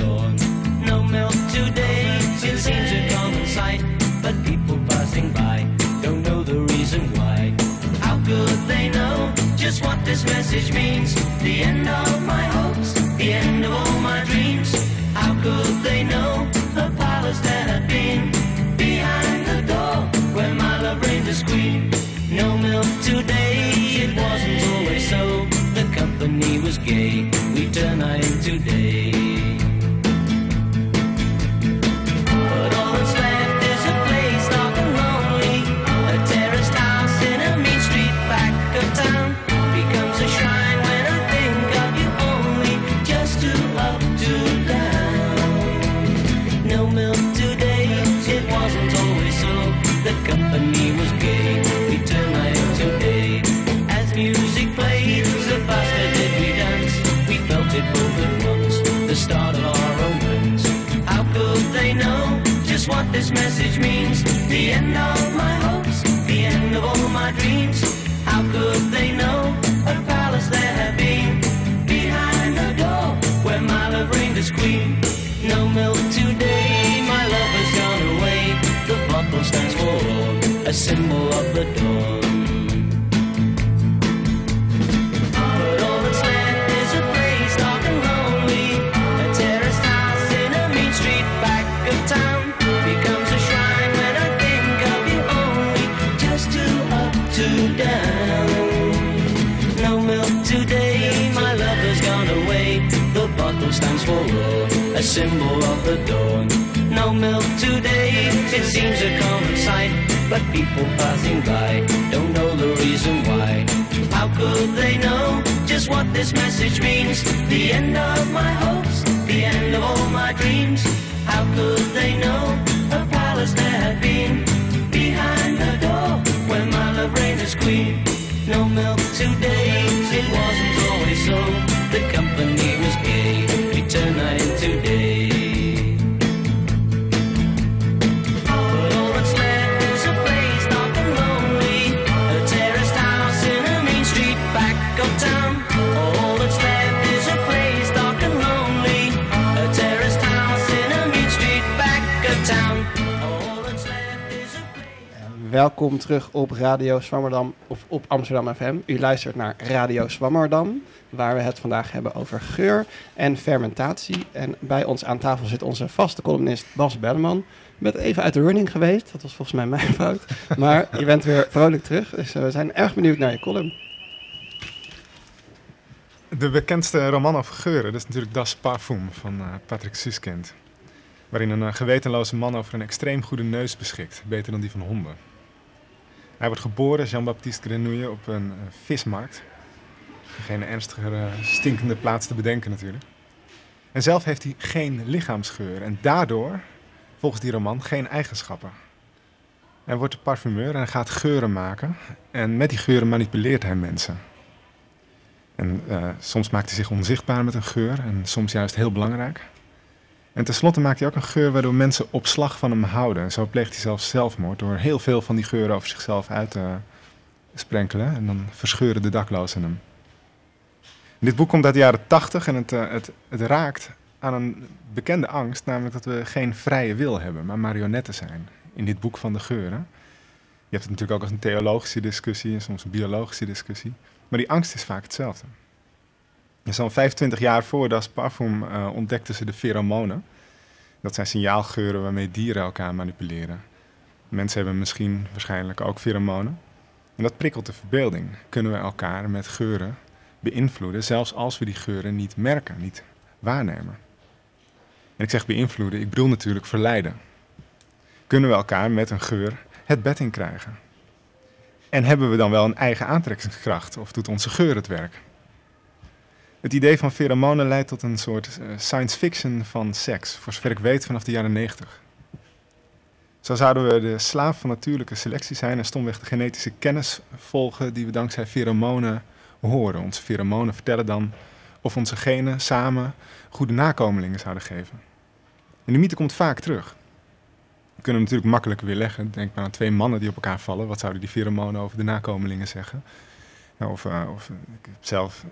No milk today, it seems a common sight. But people passing by don't know the reason why. How could they know just what this message means? The end of my hopes, the end of all my dreams. Could they know the palace that had been behind the door where my love reigned as queen? No milk today, it wasn't always so. The company was gay, this message means? The end of my hopes, symbol of the dawn. No milk today, it seems a common sight. But people passing by don't know the reason why. How could they know just what this message means? The end of my hopes, the end of all my dreams. How could they know a palace there had been behind the door where my love reigned as queen? No milk today, it wasn't always so. Welkom terug op Radio Zwammerdam of op Amsterdam FM. U luistert naar Radio Zwammerdam, waar we het vandaag hebben over geur en fermentatie. En bij ons aan tafel zit onze vaste columnist Bas Belleman. Je bent even uit de running geweest, dat was volgens mij mijn fout. Maar je bent weer vrolijk terug, dus eh, we zijn erg benieuwd naar je column. De bekendste roman over geuren, is natuurlijk Das Parfum van eh, Patrick Suskind. Waarin een eh, gewetenloze man over een extreem goede neus beschikt, beter dan die van honden. Hij wordt geboren, Jean-Baptiste Grenouille, op een eh, vismarkt. Geen ernstiger eh, stinkende plaats te bedenken natuurlijk. En zelf heeft hij geen lichaamsgeur en daardoor, volgens die roman, geen eigenschappen. Hij wordt parfumeur en gaat geuren maken. En met die geuren manipuleert hij mensen. En eh, soms maakt hij zich onzichtbaar met een geur en soms juist heel belangrijk. En tenslotte maakt hij ook een geur waardoor mensen op slag van hem houden. En zo pleegt hij zelfs zelfmoord door heel veel van die geuren over zichzelf uit te sprenkelen. En dan verscheuren de daklozen hem. Dit boek komt uit de jaren tachtig en het, eh, het, het raakt aan een bekende angst, namelijk dat we geen vrije wil hebben, maar marionetten zijn. In dit boek van de geuren. Je hebt het natuurlijk ook als een theologische discussie en soms een biologische discussie. Maar die angst is vaak hetzelfde. Zo'n 25 jaar voor Das Parfum eh, ontdekten ze de pheromonen. Dat zijn signaalgeuren waarmee dieren elkaar manipuleren. Mensen hebben misschien waarschijnlijk ook pheromonen. En dat prikkelt de verbeelding. Kunnen we elkaar met geuren beïnvloeden, zelfs als we die geuren niet merken, niet waarnemen. En ik zeg beïnvloeden, ik bedoel natuurlijk verleiden. Kunnen we elkaar met een geur het bed in krijgen? En hebben we dan wel een eigen aantrekkingskracht of doet onze geur het werk? Het idee van pheromonen leidt tot een soort eh, science fiction van seks, voor zover ik weet vanaf de jaren 90. Zo zouden we de slaaf van natuurlijke selectie zijn en stomweg de genetische kennis volgen die we dankzij pheromonen horen. Onze pheromonen vertellen dan of onze genen samen goede nakomelingen zouden geven. En de mythe komt vaak terug. We kunnen hem natuurlijk makkelijk weerleggen. Denk maar aan twee mannen die op elkaar vallen. Wat zouden die pheromonen over de nakomelingen zeggen? Of, uh, of uh, ik zelf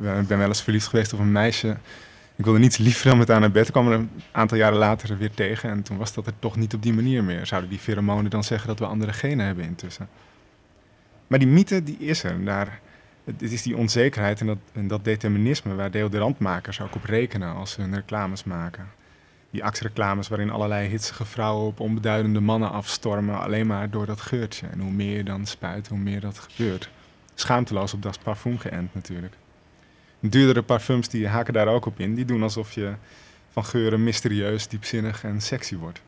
uh, ben wel eens verliefd geweest op een meisje. Ik wilde niets liever dan met haar naar bed. Ik kwam er een aantal jaren later weer tegen. En toen was dat er toch niet op die manier meer. Zouden die pheromonen dan zeggen dat we andere genen hebben intussen? Maar die mythe, die is er. Daar, het is die onzekerheid en dat, en dat determinisme waar deodorantmakers ook op rekenen als ze hun reclames maken. Die actreclames waarin allerlei hitsige vrouwen op onbeduidende mannen afstormen, alleen maar door dat geurtje. En hoe meer je dan spuit, hoe meer dat gebeurt. Schaamteloos op das parfum geënt natuurlijk. Duurdere parfums die haken daar ook op in. Die doen alsof je van geuren mysterieus, diepzinnig en sexy wordt.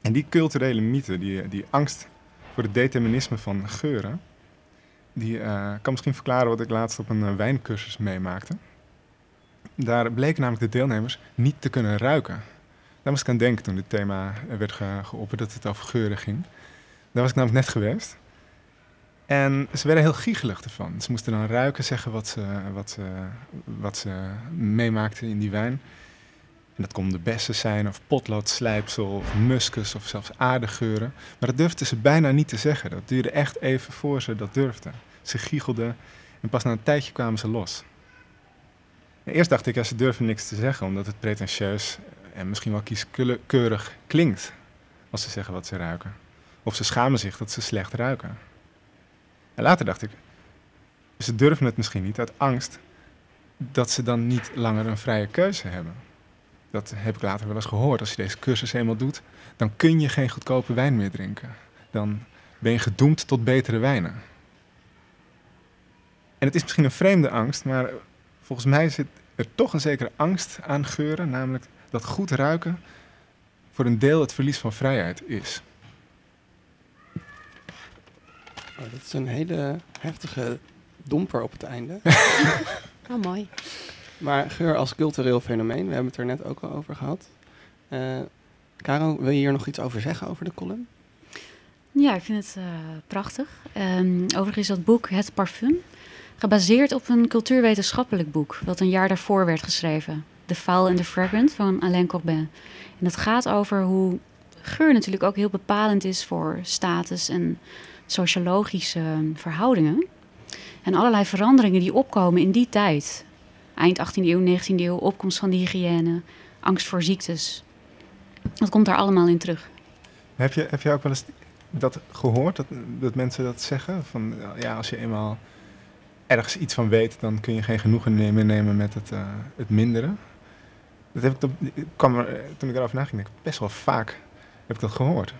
En die culturele mythe, die, die angst voor het determinisme van geuren, die uh, kan misschien verklaren wat ik laatst op een uh, wijncursus meemaakte. Daar bleken namelijk de deelnemers niet te kunnen ruiken. Daar moest ik aan denken toen dit thema werd ge geopperd, dat het over geuren ging. Daar was ik namelijk net geweest. En ze werden heel giechelig ervan. Ze moesten dan ruiken, zeggen wat ze, wat ze, wat ze meemaakten in die wijn. En dat konden bessen zijn, of potloodslijpsel, of muskus, of zelfs aardegeuren. Maar dat durfden ze bijna niet te zeggen. Dat duurde echt even voor ze dat durfden. Ze giechelden en pas na een tijdje kwamen ze los. Eerst dacht ik, ja, ze durven niks te zeggen, omdat het pretentieus en misschien wel kieskeurig klinkt als ze zeggen wat ze ruiken. Of ze schamen zich dat ze slecht ruiken. En later dacht ik, ze durven het misschien niet uit angst dat ze dan niet langer een vrije keuze hebben. Dat heb ik later wel eens gehoord. Als je deze cursus eenmaal doet, dan kun je geen goedkope wijn meer drinken. Dan ben je gedoemd tot betere wijnen. En het is misschien een vreemde angst, maar volgens mij zit er toch een zekere angst aan geuren, namelijk dat goed ruiken voor een deel het verlies van vrijheid is. Oh, dat is een hele heftige domper op het einde. Oh, mooi. Maar geur als cultureel fenomeen, we hebben het er net ook al over gehad. Eh Caro, wil je hier nog iets over zeggen over de column? Ja, ik vind het eh, prachtig. Ehm, overigens is dat boek Het Parfum gebaseerd op een cultuurwetenschappelijk boek... dat een jaar daarvoor werd geschreven. The Foul and the Fragrant van Alain Corbin. En dat gaat over hoe geur natuurlijk ook heel bepalend is... voor status en sociologische verhoudingen. En allerlei veranderingen die opkomen in die tijd. Eind 18e eeuw, 19e eeuw, opkomst van de hygiëne... angst voor ziektes. Dat komt daar allemaal in terug. Heb je, heb je ook wel eens dat gehoord, dat, dat mensen dat zeggen? Van ja, als je eenmaal ergens iets van weet, dan kun je geen genoegen meer nemen met het, eh, het mindere. Dat heb ik, kwam er, toen ik erover naging, denk ik, best wel vaak heb ik dat gehoord.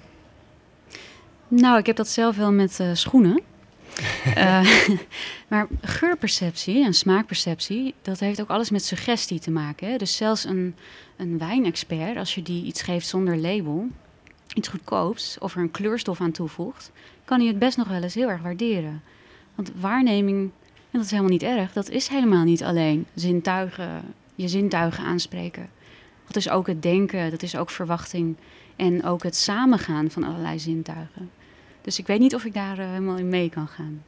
Nou, ik heb dat zelf wel met eh, schoenen. Eh, maar geurperceptie en smaakperceptie, dat heeft ook alles met suggestie te maken. Hè? Dus zelfs een, een wijnexpert, als je die iets geeft zonder label, iets goedkoops, of er een kleurstof aan toevoegt, kan hij het best nog wel eens heel erg waarderen. Want waarneming, en dat is helemaal niet erg, dat is helemaal niet alleen zintuigen, je zintuigen aanspreken. Dat is ook het denken, dat is ook verwachting en ook het samengaan van allerlei zintuigen. Dus ik weet niet of ik daar eh, helemaal in mee kan gaan.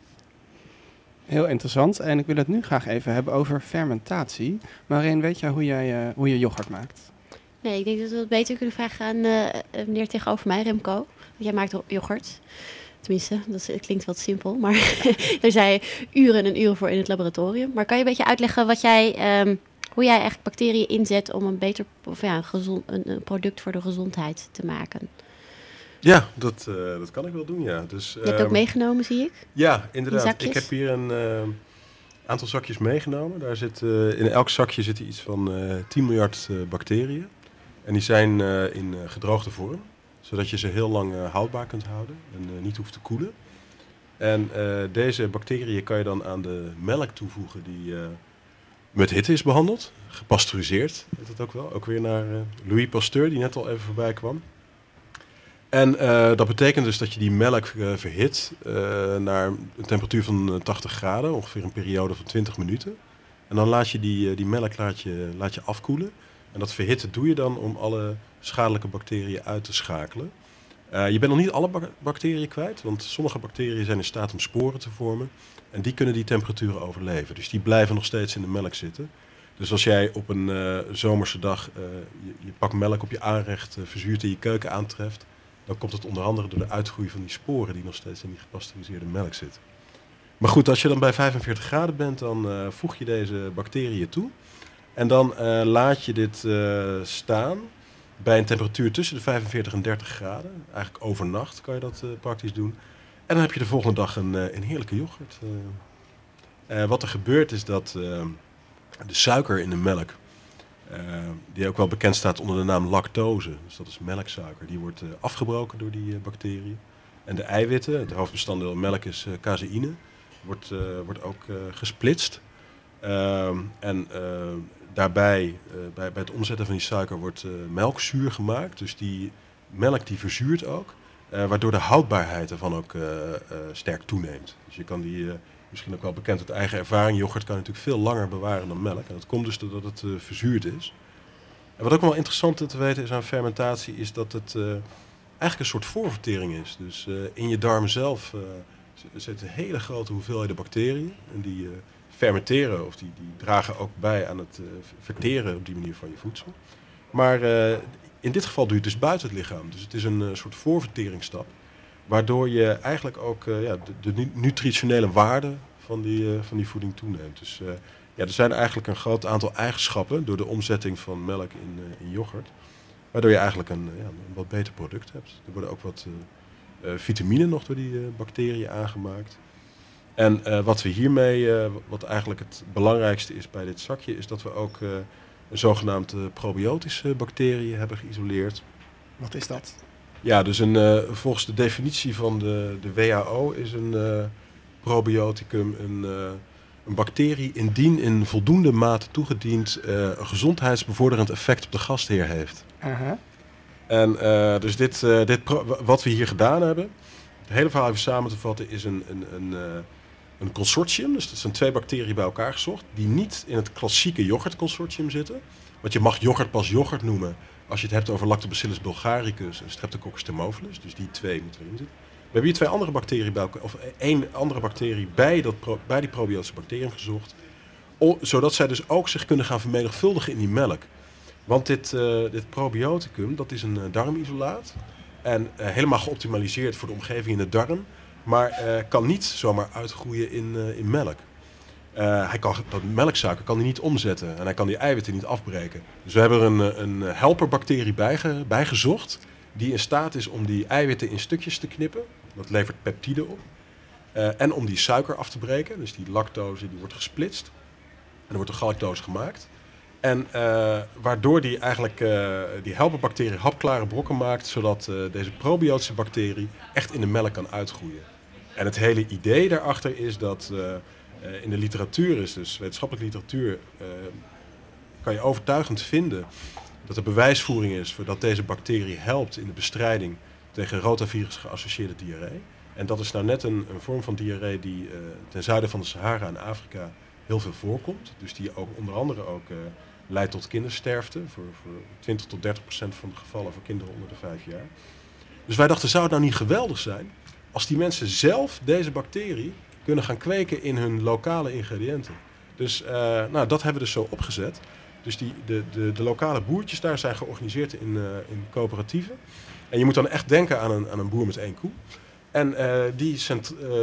Heel interessant. En ik wil het nu graag even hebben over fermentatie. Marijn, weet jij hoe, jij, eh, hoe je yoghurt maakt? Nee, ik denk dat we het beter kunnen vragen aan eh, eh, meneer tegenover mij, Remco. Want jij maakt yoghurt. Tenminste, dat klinkt wat simpel. Maar daar zijn uren en uren voor in het laboratorium. Maar kan je een beetje uitleggen wat jij, ehm, hoe jij eigenlijk bacteriën inzet om een beter of ja, een, gezond, een, een product voor de gezondheid te maken? Ja, dat, eh, dat kan ik wel doen, ja. Dus, Je hebt ook ehm, meegenomen, zie ik. Ja, inderdaad. Ik heb hier een eh, aantal zakjes meegenomen. Daar zit, eh, in elk zakje zit iets van eh 10 miljard bacteriën. En die zijn in gedroogde vorm, zodat je ze heel lang houdbaar kunt houden en niet hoeft te koelen. En deze bacteriën kan je dan aan de melk toevoegen die met hitte is behandeld. Gepasteuriseerd heet het ook wel. Ook weer naar Louis Pasteur, die net al even voorbij kwam. En eh, dat betekent dus dat je die melk eh, verhit eh, naar een temperatuur van eh, 80 graden, ongeveer een periode van 20 minuten. En dan laat je die, die melk laat je, laat je afkoelen. En dat verhitten doe je dan om alle schadelijke bacteriën uit te schakelen. Je bent nog niet alle bacteriën kwijt, want sommige bacteriën zijn in staat om sporen te vormen. En die kunnen die temperaturen overleven. Dus die blijven nog steeds in de melk zitten. Dus als jij op een zomerse dag je, je pak melk op je aanrecht verzuurt in je keuken aantreft, dan komt het onder andere door de uitgroei van die sporen die nog steeds in die gepasteuriseerde melk zitten. Maar goed, als je dan bij 45 graden bent, dan eh, voeg je deze bacteriën toe. En dan eh, laat je dit eh, staan bij een temperatuur tussen de 45 en 30 graden. Eigenlijk overnacht kan je dat praktisch doen. En dan heb je de volgende dag een, een heerlijke yoghurt. wat er gebeurt is dat de suiker in de melk, die ook wel bekend staat onder de naam lactose, dus dat is melksuiker, die wordt eh, afgebroken door die eh, bacteriën. En de eiwitten, het hoofdbestanddeel melk is eh, caseïne, wordt, wordt ook gesplitst. Ehm, en daarbij, bij, bij het omzetten van die suiker, wordt melkzuur gemaakt. Dus die melk die verzuurt ook, waardoor de houdbaarheid ervan ook sterk toeneemt. Dus je kan die, misschien ook wel bekend uit eigen ervaring, yoghurt kan je natuurlijk veel langer bewaren dan melk. En dat komt dus doordat het eh, verzuurd is. En wat ook wel interessant te weten is aan fermentatie, is dat het eh, eigenlijk een soort voorvertering is. Dus eh, in je darmen zelf zitten hele grote hoeveelheden bacteriën. En die fermenteren of die, die dragen ook bij aan het verteren op die manier van je voedsel. Maar in dit geval doe je het dus buiten het lichaam. Dus het is een soort voorverteringsstap. Waardoor je eigenlijk ook eh, ja, de, de nu- nutritionele waarde van die, eh, van die voeding toeneemt. Dus eh, ja, er zijn eigenlijk een groot aantal eigenschappen door de omzetting van melk in, in yoghurt. Waardoor je eigenlijk een, ja, een wat beter product hebt. Er worden ook wat vitamine nog door die bacteriën aangemaakt. En wat we hiermee, wat eigenlijk het belangrijkste is bij dit zakje, is dat we ook een zogenaamd eh, probiotische bacteriën hebben geïsoleerd. Wat is dat? Ja, dus een, eh, volgens de definitie van de, de WHO is een eh, probioticum een, eh, een bacterie indien in voldoende mate toegediend een gezondheidsbevorderend effect op de gastheer heeft. Aha. En dus dit, dit wat we hier gedaan hebben, het hele verhaal even samen te vatten, is een, een, een, een consortium. Dus dat zijn twee bacteriën bij elkaar gezocht, die niet in het klassieke yoghurtconsortium zitten. Want je mag yoghurt pas yoghurt noemen als je het hebt over Lactobacillus bulgaricus en Streptococcus thermophilus. Dus die twee moeten erin zitten. We hebben hier twee andere bacteriën bij elkaar, of één andere bacterie bij, dat bij die probiotische bacteriën gezocht. Zodat zij dus ook zich kunnen gaan vermenigvuldigen in die melk. Want dit, eh, dit probioticum, dat is een eh, darmisolaat. En eh, helemaal geoptimaliseerd voor de omgeving in de darm. Maar kan niet zomaar uitgroeien in, in melk. Eh, hij kan, dat melksuiker kan hij niet omzetten. En hij kan die eiwitten niet afbreken. Dus we hebben er een, eh, een helperbacterie bijge, bijgezocht. Die in staat is om die eiwitten in stukjes te knippen. Dat levert peptide op. Eh, en om die suiker af te breken. Dus die lactose die wordt gesplitst. En er wordt een galactose gemaakt. En waardoor die eigenlijk die helperbacterie hapklare brokken maakt, zodat deze probiotische bacterie echt in de melk kan uitgroeien. En het hele idee daarachter is dat eh, in de literatuur is, dus wetenschappelijke literatuur, eh, kan je overtuigend vinden dat er bewijsvoering is voor dat deze bacterie helpt in de bestrijding tegen rotavirus geassocieerde diarree. En dat is nou net een, een vorm van diarree die eh, ten zuiden van de Sahara en Afrika heel veel voorkomt. Dus die ook onder andere ook leidt tot kindersterfte. Voor, voor 20 tot 30 procent van de gevallen voor kinderen onder de vijf jaar. Dus wij dachten, zou het nou niet geweldig zijn als die mensen zelf deze bacterie kunnen gaan kweken in hun lokale ingrediënten. Dus eh, nou, dat hebben we dus zo opgezet. Dus die, de, de, de lokale boertjes daar zijn georganiseerd in, eh, in coöperatieven. En je moet dan echt denken aan een, aan een boer met één koe. En eh, die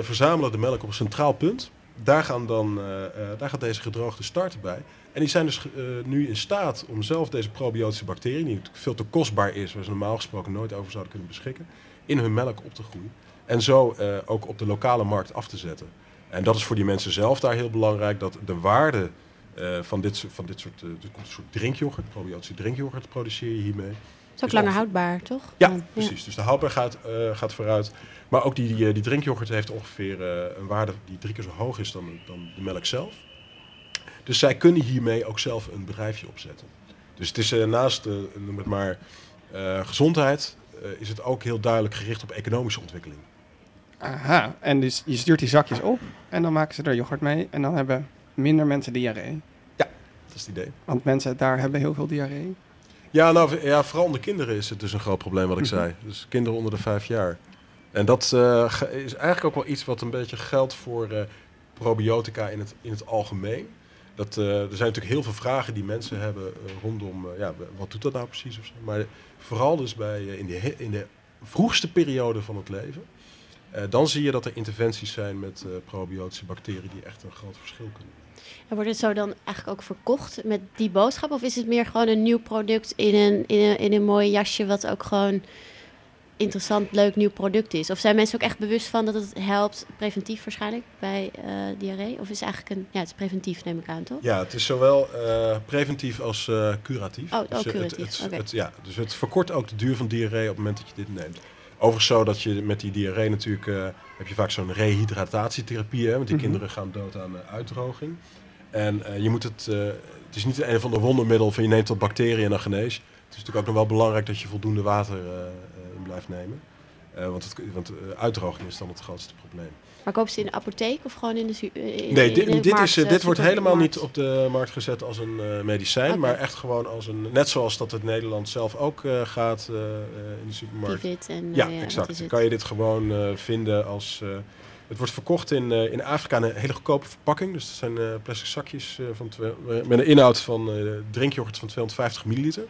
verzamelen de melk op een centraal punt. Daar, gaan dan, daar gaat deze gedroogde starter bij. En die zijn dus nu in staat om zelf deze probiotische bacterie, die veel te kostbaar is, waar ze normaal gesproken nooit over zouden kunnen beschikken, in hun melk op te groeien. En zo eh, ook op de lokale markt af te zetten. En dat is voor die mensen zelf daar heel belangrijk, dat de waarde eh, van, dit, soort- van dit soort, eh, een soort drinkyoghurt, probiotische drinkyoghurt produceer je hiermee. Het is ook langer houdbaar, toch? ja, precies. Dus de houdbaarheid gaat, eh, gaat vooruit. Maar ook die, die, die drinkyoghurt heeft ongeveer eh, een waarde die drie keer zo hoog is dan, dan de melk zelf. Dus zij kunnen hiermee ook zelf een bedrijfje opzetten. Dus het is eh, naast, eh, noem het maar, eh, gezondheid, eh, is het ook heel duidelijk gericht op economische ontwikkeling. Aha, en dus je stuurt die zakjes op en dan maken ze er yoghurt mee en dan hebben minder mensen diarree. Dat is het idee. Want mensen daar hebben heel veel diarree. Ja, nou, ja, vooral onder kinderen is het dus een groot probleem wat ik Mhm. zei. Dus kinderen onder de vijf jaar. En dat eh, is eigenlijk ook wel iets wat een beetje geldt voor eh, probiotica in het, in het algemeen. Dat, eh, er zijn natuurlijk heel veel vragen die mensen hebben rondom, ja, wat doet dat nou precies of zo. Maar vooral dus bij, in, de, in de vroegste periode van het leven. Eh, dan zie je dat er interventies zijn met eh, probiotische bacteriën die echt een groot verschil kunnen. En wordt het zo dan eigenlijk ook verkocht met die boodschap? Of is het meer gewoon een nieuw product in een, in een, in een mooi jasje... wat ook gewoon interessant, leuk, nieuw product is? Of zijn mensen ook echt bewust van dat het helpt, preventief waarschijnlijk, bij eh, diarree? Of is het eigenlijk een... Ja, het is preventief neem ik aan, toch? Ja, het is zowel preventief als curatief. Oh, oh, Dus, eh, curatief, Het, het, oké. het- ja, dus het verkort ook de duur van diarree op het moment dat je dit neemt. Overigens zo dat je met die diarree natuurlijk... eh, heb je vaak zo'n rehydratatietherapie, hè, want die Mhm. kinderen gaan dood aan eh, uitdroging. En eh, je moet het... het is niet een van de wondermiddel van je neemt wat bacteriën en dan genees. Het is natuurlijk ook nog wel belangrijk dat je voldoende water in blijft nemen. Want het, want uitdroging is dan het grootste probleem. Maar kopen ze in de apotheek of gewoon in de... zu- in- Nee, in dit, de dit, markt, is, eh, eh, dit wordt helemaal niet op de markt gezet als een eh, medicijn, maar echt gewoon als een. Net zoals dat het Nederland zelf ook eh, gaat eh, eh, in de supermarkt. En... ja, eh, wat exact. Dan kan je dit gewoon eh, vinden als. eh, het wordt verkocht in, eh, in Afrika in een hele goedkope verpakking. Dus dat zijn eh, plastic zakjes eh, van met een inhoud van eh drinkyoghurt van 250 milliliter.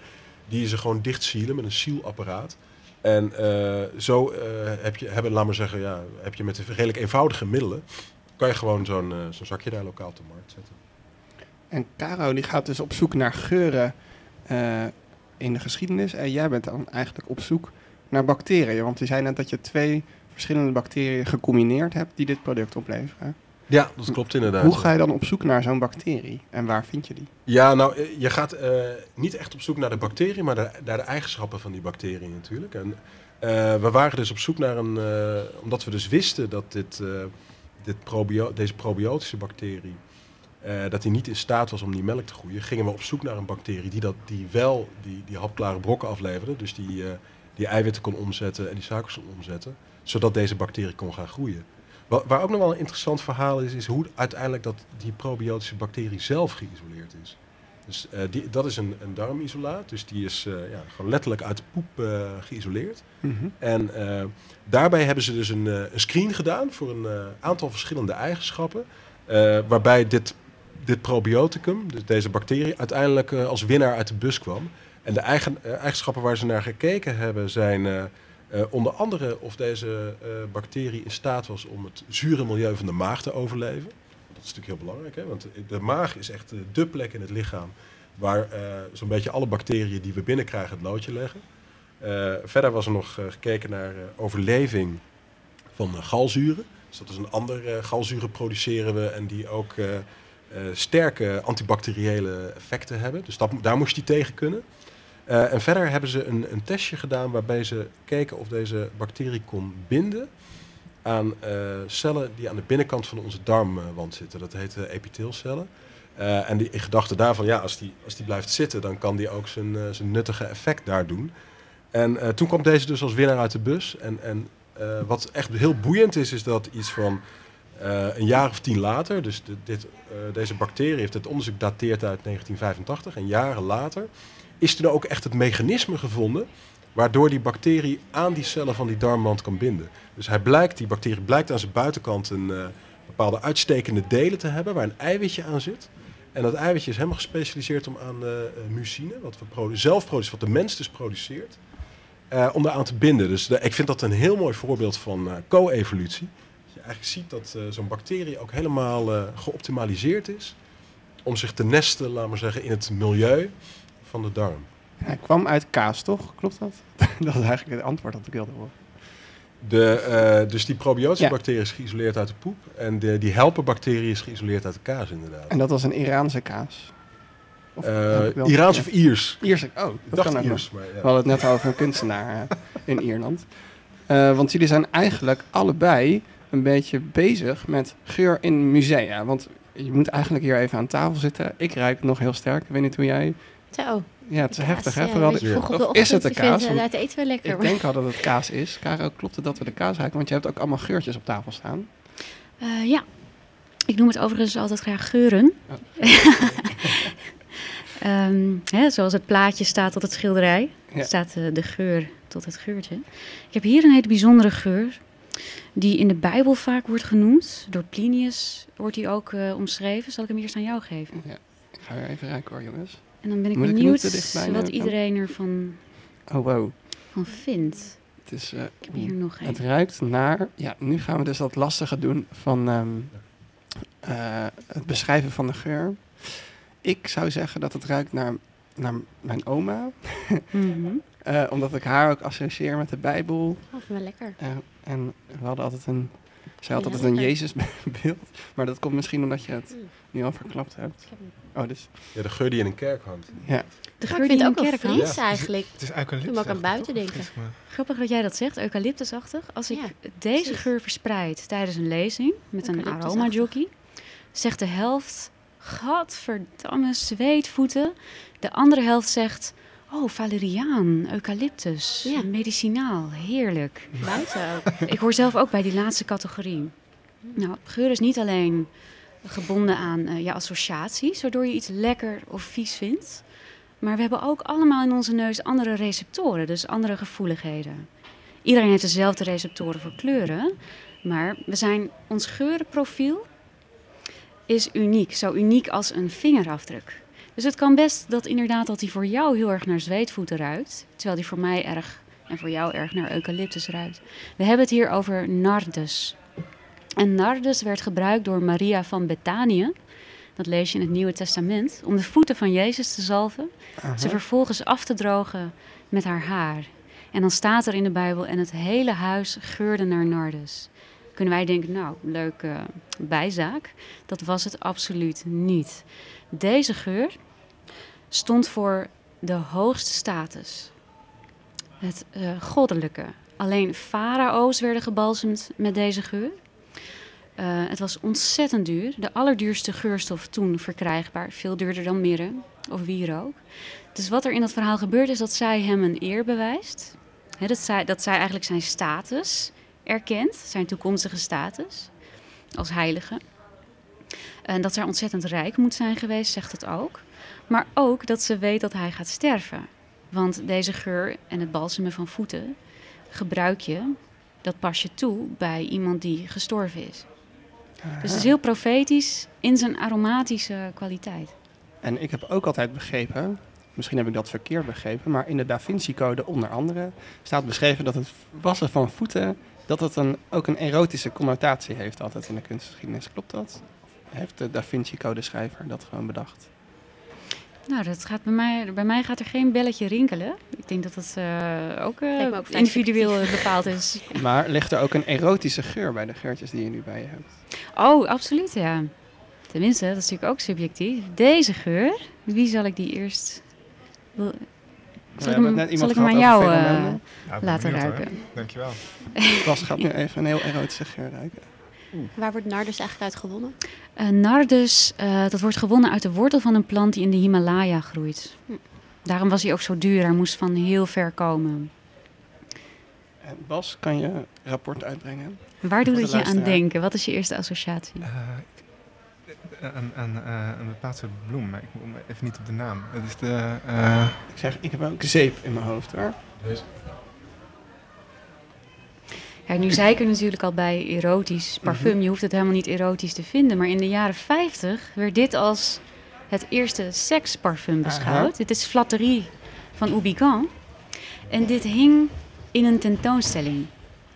Die ze gewoon dicht sealen met een sealapparaat. En eh, zo eh, heb je, hebben, laat maar zeggen, ja, heb je met redelijk eenvoudige middelen, kan je gewoon zo'n eh, zo'n zakje daar lokaal te markt zetten. En Caro die gaat dus op zoek naar geuren in de geschiedenis. En jij bent dan eigenlijk op zoek naar bacteriën. Want je zei net dat je twee verschillende bacteriën gecombineerd hebt die dit product opleveren. Ja, dat klopt inderdaad. Hoe ga je dan op zoek naar zo'n bacterie? En waar vind je die? Ja, nou, eh, je gaat eh, niet echt op zoek naar de bacterie, maar de- naar de eigenschappen van die bacterie natuurlijk. En eh, we waren dus op zoek naar een, eh, omdat we dus wisten dat dit, eh, dit probio deze probiotische bacterie, eh, dat die niet in staat was om die melk te groeien, gingen we op zoek naar een bacterie die, dat, die wel die, die hapklare brokken afleverde. Dus die, eh, die eiwitten kon omzetten en die suikers kon omzetten. Zodat deze bacterie kon gaan groeien. Wa- Waar ook nog wel een interessant verhaal is, is hoe uiteindelijk dat die probiotische bacterie zelf geïsoleerd is. Dus eh, die, dat is een, een darmisolaat, dus die is eh, ja, gewoon letterlijk uit de poep eh, geïsoleerd. Mhm. En daarbij hebben ze dus een, een screen gedaan voor een aantal verschillende eigenschappen. waarbij dit, dit probioticum, dus deze bacterie, uiteindelijk als winnaar uit de bus kwam. En de eigen, eigenschappen waar ze naar gekeken hebben zijn eh, onder andere of deze eh, bacterie in staat was om het zure milieu van de maag te overleven. Dat is natuurlijk heel belangrijk, hè? want de maag is echt eh, de plek in het lichaam waar zo'n beetje alle bacteriën die we binnenkrijgen het loodje leggen. Verder was er nog gekeken naar overleving van galzuren. Dus dat is een ander galzuren produceren we en die ook sterke antibacteriële effecten hebben. Dus dat, daar moest die tegen kunnen. Eh, en verder hebben ze een, een testje gedaan waarbij ze keken of deze bacterie kon binden aan eh, cellen die aan de binnenkant van onze darmwand zitten. Dat heet eh, epiteelcellen. Eh, en die gedachte daarvan, ja, als die, als die blijft zitten, dan kan die ook zijn, eh, zijn nuttige effect daar doen. En eh, toen kwam deze dus als winnaar uit de bus. En, en eh, wat echt heel boeiend is, is dat iets van eh, een jaar of tien later, dus dit, eh, deze bacterie heeft het onderzoek dateert uit 1985, en jaren later, is toen ook echt het mechanisme gevonden waardoor die bacterie aan die cellen van die darmwand kan binden. Dus hij blijkt, die bacterie blijkt aan zijn buitenkant een eh, bepaalde uitstekende delen te hebben waar een eiwitje aan zit. En dat eiwitje is helemaal gespecialiseerd om aan eh, mucine, wat we zelf produceren, wat de mens dus produceert, om daaraan te binden. Dus ik vind dat een heel mooi voorbeeld van co-evolutie. Dat je eigenlijk ziet dat zo'n bacterie ook helemaal geoptimaliseerd is om zich te nesten, laten we zeggen, in het milieu van de darm. Hij kwam uit kaas, toch? Klopt dat? dat is eigenlijk het antwoord dat ik wilde horen. De, eh, dus die probiotische Ja. bacterie is geïsoleerd uit de poep. En de, die helperbacterie is geïsoleerd uit de kaas, inderdaad. En dat was een Iraanse kaas. Of wel- Iraans of Iers? Iers, oh, dat Ik dacht kan Iers, maar ja. We hadden het net over een kunstenaar eh, in Ierland. Want jullie zijn eigenlijk allebei een beetje bezig met geur in musea. Want je moet eigenlijk hier even aan tafel zitten. Ik ruik het nog heel sterk. Ik weet niet hoe jij... Zo. Ja, het is Kaas, heftig, hè? ja, Vooral de- vroeg op de of is het de ochtend. Ik vind, kaas? dat eten we lekker, Ik maar- denk al dat het kaas is. Caro, klopt het dat we de kaas ruiken? Want je hebt ook allemaal geurtjes op tafel staan. Eh, ja, ik noem het overigens altijd graag geuren. Ehm, hè, zoals het plaatje staat tot het schilderij, Ja. staat eh, de geur tot het geurtje. Ik heb hier een hele bijzondere geur, die in de Bijbel vaak wordt genoemd. Door Plinius wordt die ook eh, omschreven. Zal ik hem eerst aan jou geven? Ja, ik ga weer even ruiken hoor, jongens. En dan ben ik Moet benieuwd wat iedereen ervan Oh, wow. van vindt. Het is... eh, heb hier nog Het ruikt naar... Ja, nu gaan we dus dat lastige doen van ehm, eh, het beschrijven van de geur. Ik zou zeggen dat het ruikt naar, naar mijn oma. Mhm. Eh, omdat ik haar ook associeer met de Bijbel. Oh, vind wel lekker. En we hadden altijd een... Zij had altijd een. Jezusbeeld. Maar dat komt misschien omdat je het nu al verklapt hebt. Oh, dus... Ja, de geur die in een kerk hangt. Ja. De geur die in een kerk hangt. fris eigenlijk. Het is Ik eucalyptus. moet ook aan buiten toch? denken. Grappig dat jij dat zegt, eucalyptusachtig. Als ik Ja, deze precies. geur verspreid tijdens een lezing met een Eucalyptusachtig. aromajockey, zegt de helft, gadverdamme zweetvoeten. De andere helft zegt, oh valeriaan, eucalyptus, Ja. medicinaal, heerlijk. Buiten ook. Ik hoor zelf ook bij die laatste categorie. Nou, geur is niet alleen gebonden aan eh, je associaties, waardoor je iets lekker of vies vindt. Maar we hebben ook allemaal in onze neus andere receptoren, dus andere gevoeligheden. Iedereen heeft dezelfde receptoren voor kleuren, maar we zijn, ons geurenprofiel is uniek, zo uniek als een vingerafdruk. Dus het kan best dat inderdaad dat die voor jou heel erg naar zweetvoeten ruikt, terwijl die voor mij erg en voor jou erg naar eucalyptus ruikt. We hebben het hier over nardus. En nardus werd gebruikt door Maria van Betanië. Dat lees je in het Nieuwe Testament. Om de voeten van Jezus te zalven. Ze vervolgens af te drogen met haar haar. En dan staat er in de Bijbel: en het hele huis geurde naar nardus. Kunnen wij denken, nou, leuke bijzaak. Dat was het absoluut niet. Deze geur stond voor de hoogste status. Het eh, goddelijke. Alleen farao's werden gebalsemd met deze geur. Eh, het was ontzettend duur. De allerduurste geurstof toen verkrijgbaar. Veel duurder dan mirre of wierook. Dus wat er in dat verhaal gebeurt is dat zij hem een eer bewijst. Dat, zij, dat zij eigenlijk zijn status erkent. Zijn toekomstige status. Als heilige. En dat zij ontzettend rijk moet zijn geweest, zegt het ook. Maar ook dat ze weet dat hij gaat sterven. Want deze geur en het balsemen van voeten gebruik je, dat pas je toe bij iemand die gestorven is. Dus het is heel profetisch in zijn aromatische kwaliteit. En ik heb ook altijd begrepen, misschien heb ik dat verkeerd begrepen, maar in de Da Vinci Code onder andere staat beschreven dat het wassen van voeten, dat het een, ook een erotische connotatie heeft altijd in de kunstgeschiedenis. Klopt dat? Of heeft de Da Vinci Code schrijver dat gewoon bedacht? Nou, dat gaat bij, mij, bij mij gaat er geen belletje rinkelen. Ik denk dat dat eh, ook, eh, ook individueel bepaald is. Maar ligt er ook een erotische geur bij de geurtjes die je nu bij je hebt? Oh, absoluut, ja. Tenminste, dat is natuurlijk ook subjectief. Deze geur, wie zal ik die eerst... Wil- Zal ik hem, net zal ik hem aan jou eh. Ja, laten benieuwd, hoor. ruiken? Dankjewel. Bas gaat nu even een heel erotische geur ruiken. Waar wordt nardus eigenlijk uit gewonnen? Eh, nardus, eh, dat wordt gewonnen uit de wortel van een plant die in de Himalaya groeit. Hm. Daarom was hij ook zo duur. Hij moest van heel ver komen. En Bas, kan je rapport uitbrengen? Waar doet het je aan denken? Wat is je eerste associatie? Eh, een, een, eh, een bepaald soort bloem, maar ik kom even niet op de naam. Het is de... eh, Ik zeg, ik heb ook zeep in mijn hoofd hoor. Nu zei ik er natuurlijk al bij erotisch parfum. Mhm. Je hoeft het helemaal niet erotisch te vinden. Maar in de jaren 50 werd dit als het eerste seksparfum beschouwd. Aha. Dit is Flatterie van Oubican. En dit hing in een tentoonstelling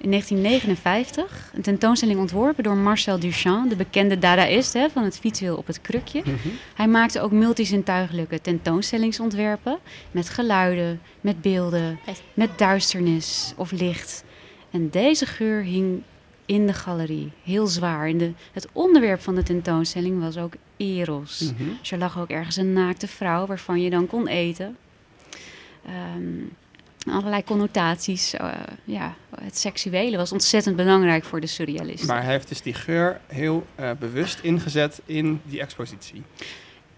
in 1959. Een tentoonstelling ontworpen door Marcel Duchamp, de bekende dadaïst hè, van het fietswiel op het krukje. Mhm. Hij maakte ook multizintuigelijke tentoonstellingsontwerpen met geluiden, met beelden, met duisternis of licht. En deze geur hing in de galerie, heel zwaar. De, het onderwerp van de tentoonstelling was ook eros. Mhm. Dus er lag ook ergens een naakte vrouw waarvan je dan kon eten. Ehm, allerlei connotaties. eh, ja, het seksuele was ontzettend belangrijk voor de surrealisten. Maar hij heeft dus die geur heel eh, bewust ingezet in die expositie.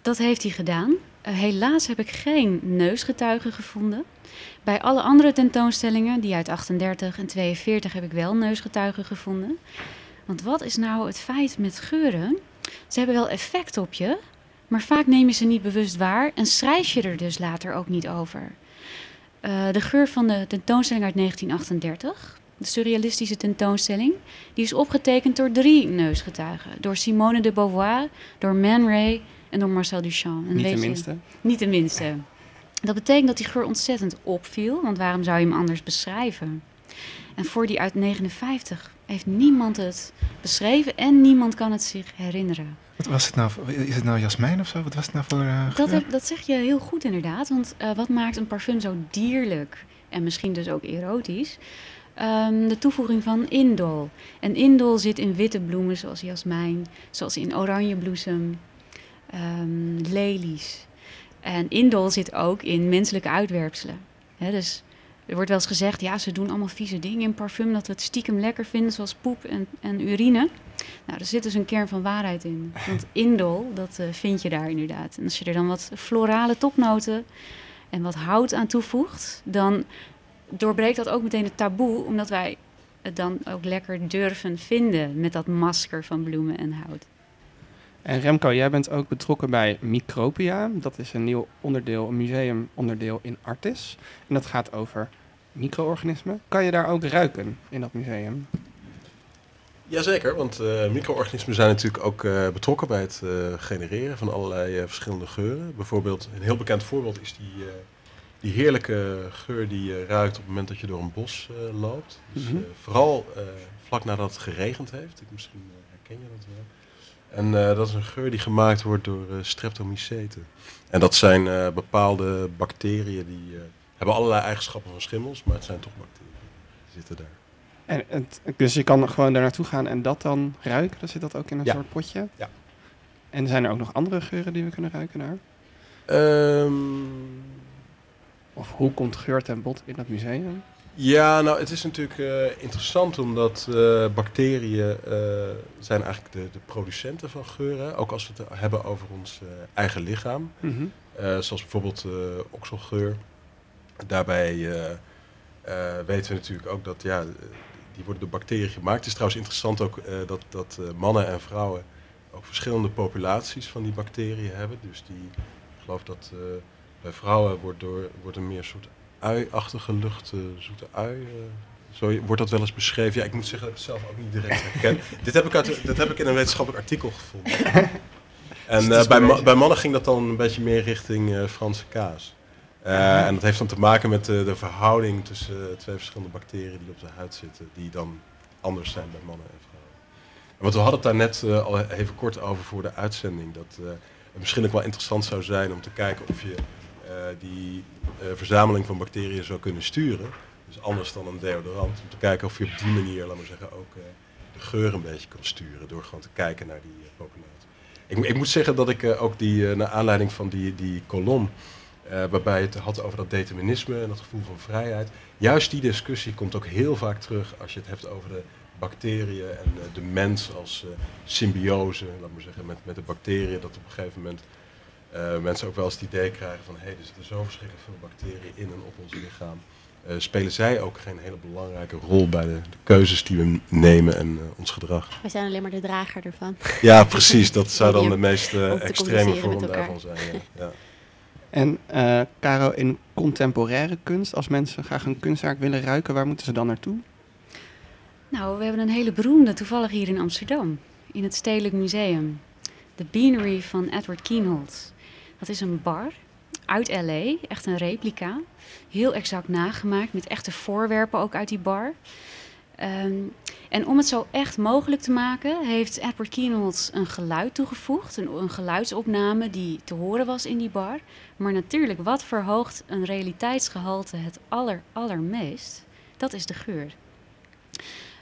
Dat heeft hij gedaan. Eh, helaas heb ik geen neusgetuigen gevonden. Bij alle andere tentoonstellingen, die uit 38 en 42, heb ik wel neusgetuigen gevonden. Want wat is nou het feit met geuren? Ze hebben wel effect op je, maar vaak neem je ze niet bewust waar en schrijf je er dus later ook niet over. Eh, de geur van de tentoonstelling uit 1938, de surrealistische tentoonstelling, die is opgetekend door drie neusgetuigen. Door Simone de Beauvoir, door Man Ray en door Marcel Duchamp. En Niet de je- minste. Niet de minste. Dat betekent dat die geur ontzettend opviel, want waarom zou je hem anders beschrijven? En voor die uit 59 heeft niemand het beschreven en niemand kan het zich herinneren. wat was het nou? Is het nou jasmijn of zo? Wat was het nou voor eh, Dat, heb- dat zeg je heel goed inderdaad, want eh, wat maakt een parfum zo dierlijk en misschien dus ook erotisch? Ehm, de toevoeging van indol. En indol zit in witte bloemen zoals jasmijn, zoals in oranjebloesem, ehm, lelies. En indol zit ook in menselijke uitwerpselen. Dus er wordt wel eens gezegd, ja, ze doen allemaal vieze dingen in parfum, dat we het stiekem lekker vinden, zoals poep en, en urine. Nou, er zit dus een kern van waarheid in. Want indol, dat eh, vind je daar inderdaad. En als je er dan wat florale topnoten en wat hout aan toevoegt, dan doorbreekt dat ook meteen het taboe, omdat wij het dan ook lekker durven vinden met dat masker van bloemen en hout. En Remco, jij bent ook betrokken bij Micropia. Dat is een nieuw onderdeel, een museumonderdeel in Artis. En dat gaat over micro-organismen. Kan je daar ook ruiken in dat museum? Jazeker, want eh, micro-organismen zijn natuurlijk ook eh, betrokken bij het eh, genereren van allerlei verschillende geuren. Bijvoorbeeld, een heel bekend voorbeeld is die, die heerlijke geur die je ruikt op het moment dat je door een bos loopt. Dus, Mhm. vooral vlak nadat het geregend heeft. Ik, misschien herken je dat wel. En eh, dat is een geur die gemaakt wordt door eh, streptomyceten. En dat zijn eh, bepaalde bacteriën die hebben allerlei eigenschappen van schimmels, maar het zijn toch bacteriën. Die zitten daar. En het, dus je kan gewoon daar naartoe gaan en dat dan ruiken? Dan zit dat ook in een Ja. soort potje? Ja. En zijn er ook nog andere geuren die we kunnen ruiken daar? Ehm, Of hoe komt geur ten bod in dat museum? Ja, nou, het is natuurlijk eh, interessant omdat eh, bacteriën eh, zijn eigenlijk de, de producenten van geuren. Ook als we het hebben over ons eigen lichaam. Mhm. Zoals bijvoorbeeld okselgeur. Daarbij weten we natuurlijk ook dat ja, die worden door bacteriën gemaakt. Het is trouwens interessant ook dat, dat mannen en vrouwen ook verschillende populaties van die bacteriën hebben. Dus die, ik geloof dat bij vrouwen wordt, door, wordt een meer soort ui-achtige lucht, eh, zoete ui. eh, zo wordt dat wel eens beschreven. Ja, ik moet zeggen dat ik het zelf ook niet direct herken. dit, heb ik uit, dit heb ik in een wetenschappelijk artikel gevonden. En eh, bij, ma- bij mannen ging dat dan een beetje meer richting Franse kaas. En dat heeft dan te maken met de, de verhouding tussen twee verschillende bacteriën die op de huid zitten, die dan anders zijn bij mannen en vrouwen. En Want we hadden het daar net al even kort over voor de uitzending, dat het misschien ook wel interessant zou zijn om te kijken of je die eh, verzameling van bacteriën zou kunnen sturen. Dus anders dan een deodorant, om te kijken of je op die manier, laten we zeggen, ook eh, de geur een beetje kan sturen door gewoon te kijken naar die eh, populatie. Ik, ik moet zeggen dat ik eh, ook die, eh, naar aanleiding van die, die kolom, eh, waarbij het had over dat determinisme en dat gevoel van vrijheid, juist die discussie komt ook heel vaak terug als je het hebt over de bacteriën en eh, de mens als eh, symbiose, laat maar zeggen, met, met de bacteriën, dat op een gegeven moment eh, mensen ook wel eens het idee krijgen van hé, er zitten zo verschrikkelijk veel bacteriën in en op ons lichaam. Eh, spelen zij ook geen hele belangrijke rol bij de, de keuzes die we nemen en eh, ons gedrag? Wij zijn alleen maar de drager ervan. Ja, precies. Dat zou dan de meest extreme vorm daarvan zijn. Ja. Ja. En eh Caro, in contemporaire kunst, als mensen graag een kunstwerk willen ruiken, waar moeten ze dan naartoe? Nou, we hebben een hele beroemde toevallig hier in Amsterdam, in het Stedelijk Museum. De Beanery van Edward Kienholz. Dat is een bar uit LA, echt een replica. Heel exact nagemaakt, met echte voorwerpen ook uit die bar. Ehm, en om het zo echt mogelijk te maken, heeft Edward Kienholz een geluid toegevoegd. Een, geluidsopname die te horen was in die bar. Maar natuurlijk, wat verhoogt een realiteitsgehalte het aller, allermeest? Dat is de geur.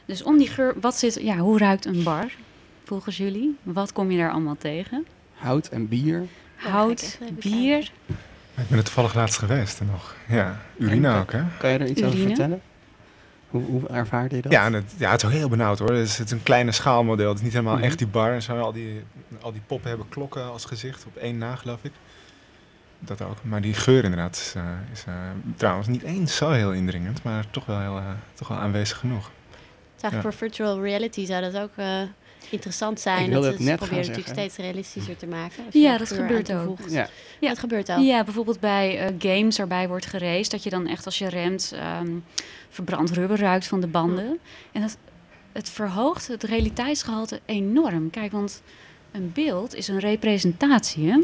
Dus om die geur, wat zit, ja, hoe ruikt een bar volgens jullie? Wat kom je daar allemaal tegen? Hout en bier. Hout, bier, Ik ben er toevallig laatst geweest en nog. Ja, urine En- ook, hè? Kan je er iets over vertellen? Hoe, hoe ervaarde je dat? Ja, het, ja, het is wel heel benauwd hoor. Het is, het is een kleine schaalmodel. Het is niet helemaal Mhm. echt die bar. En zo, al, die, al die poppen hebben klokken als gezicht. Op één na, geloof ik. Dat ook. Maar die geur inderdaad is, eh, is eh, trouwens niet eens zo heel indringend. Maar toch wel, heel, eh, toch wel aanwezig genoeg. Het is eigenlijk voor virtual reality zou dat ook eh, interessant Ik zijn. wilde dat het net proberen natuurlijk zeggen. steeds realistischer te maken. Ja, dat gebeurt ook. Ja. Ja, dat gebeurt al. Ja, bijvoorbeeld bij eh, games waarbij wordt geraced, dat je dan echt als je remt ehm, verbrand rubber ruikt van de banden. En dat, het verhoogt het realiteitsgehalte enorm. Kijk, want een beeld is een representatie. Hè?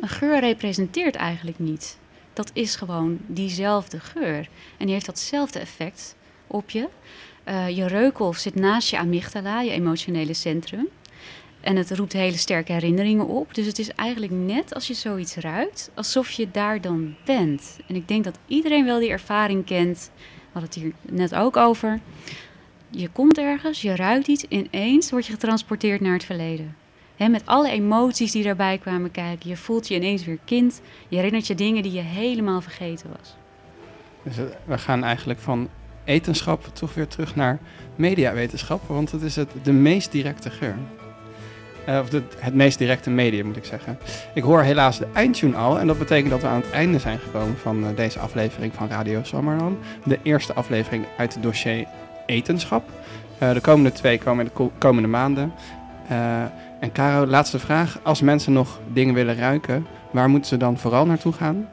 Een geur representeert eigenlijk niet. Dat is gewoon diezelfde geur. En die heeft datzelfde effect op je. Eh, je reukhof zit naast je amygdala, je emotionele centrum. En het roept hele sterke herinneringen op. Dus het is eigenlijk net als je zoiets ruikt, alsof je daar dan bent. En ik denk dat iedereen wel die ervaring kent. We hadden het hier net ook over. Je komt ergens, je ruikt iets, ineens word je getransporteerd naar het verleden. Met alle emoties die daarbij kwamen kijken. Je voelt je ineens weer kind. Je herinnert je dingen die je helemaal vergeten was. Dus eh, we gaan eigenlijk van etenschap toch weer terug naar mediawetenschap, want het is het, de meest directe geur. Eh, of de, het meest directe medium, moet ik zeggen. Ik hoor helaas de eindtune al en dat betekent dat we aan het einde zijn gekomen van eh, deze aflevering van Radio Summerland. De eerste aflevering uit het dossier etenschap. Eh, de komende twee komen in de ko- komende maanden. En Caro, laatste vraag. Als mensen nog dingen willen ruiken, waar moeten ze dan vooral naartoe gaan?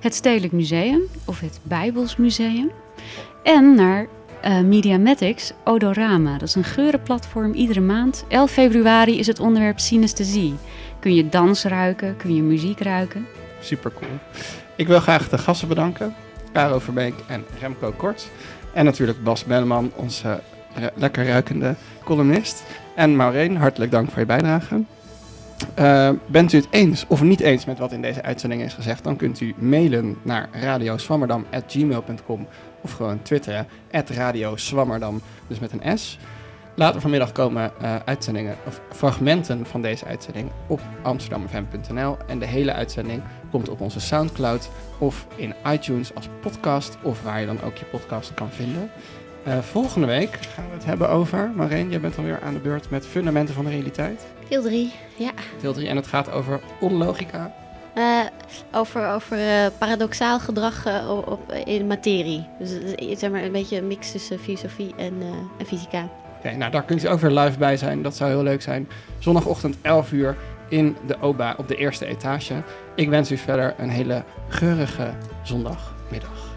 Het Stedelijk Museum of het Bijbels Museum. En naar eh Mediamatics Odorama. Dat is een geurenplatform iedere maand. 11 februari is het onderwerp synesthesie. Kun je dans ruiken, kun je muziek ruiken. Super cool. Ik wil graag de gasten bedanken. Caro Verbeek en Remco Kort. En natuurlijk Bas Belleman, onze lekker ruikende columnist. En Maureen, hartelijk dank voor je bijdrage. Eh, bent u het eens of niet eens met wat in deze uitzending is gezegd, dan kunt u mailen naar radioswammerdam.gmail.com of gewoon twitteren, radioswammerdam, dus met een S. Later vanmiddag komen eh, uitzendingen of fragmenten van deze uitzending op amsterdamfm.nl. En de hele uitzending komt op onze Soundcloud of in iTunes als podcast of waar je dan ook je podcast kan vinden. Eh, volgende week gaan we het hebben over, Marijn, jij bent alweer aan de beurt met fundamenten van de realiteit. Deel 3, ja. Deel 3 en het gaat over onlogica. Eh, over over eh, paradoxaal gedrag eh, op, in materie. Dus zeg maar een beetje een mix tussen filosofie en, en fysica. Oké, nou daar kunt u ook weer live bij zijn. Dat zou heel leuk zijn. Zondagochtend 11 uur in de OBA op de eerste etage. Ik wens u verder een hele geurige zondagmiddag.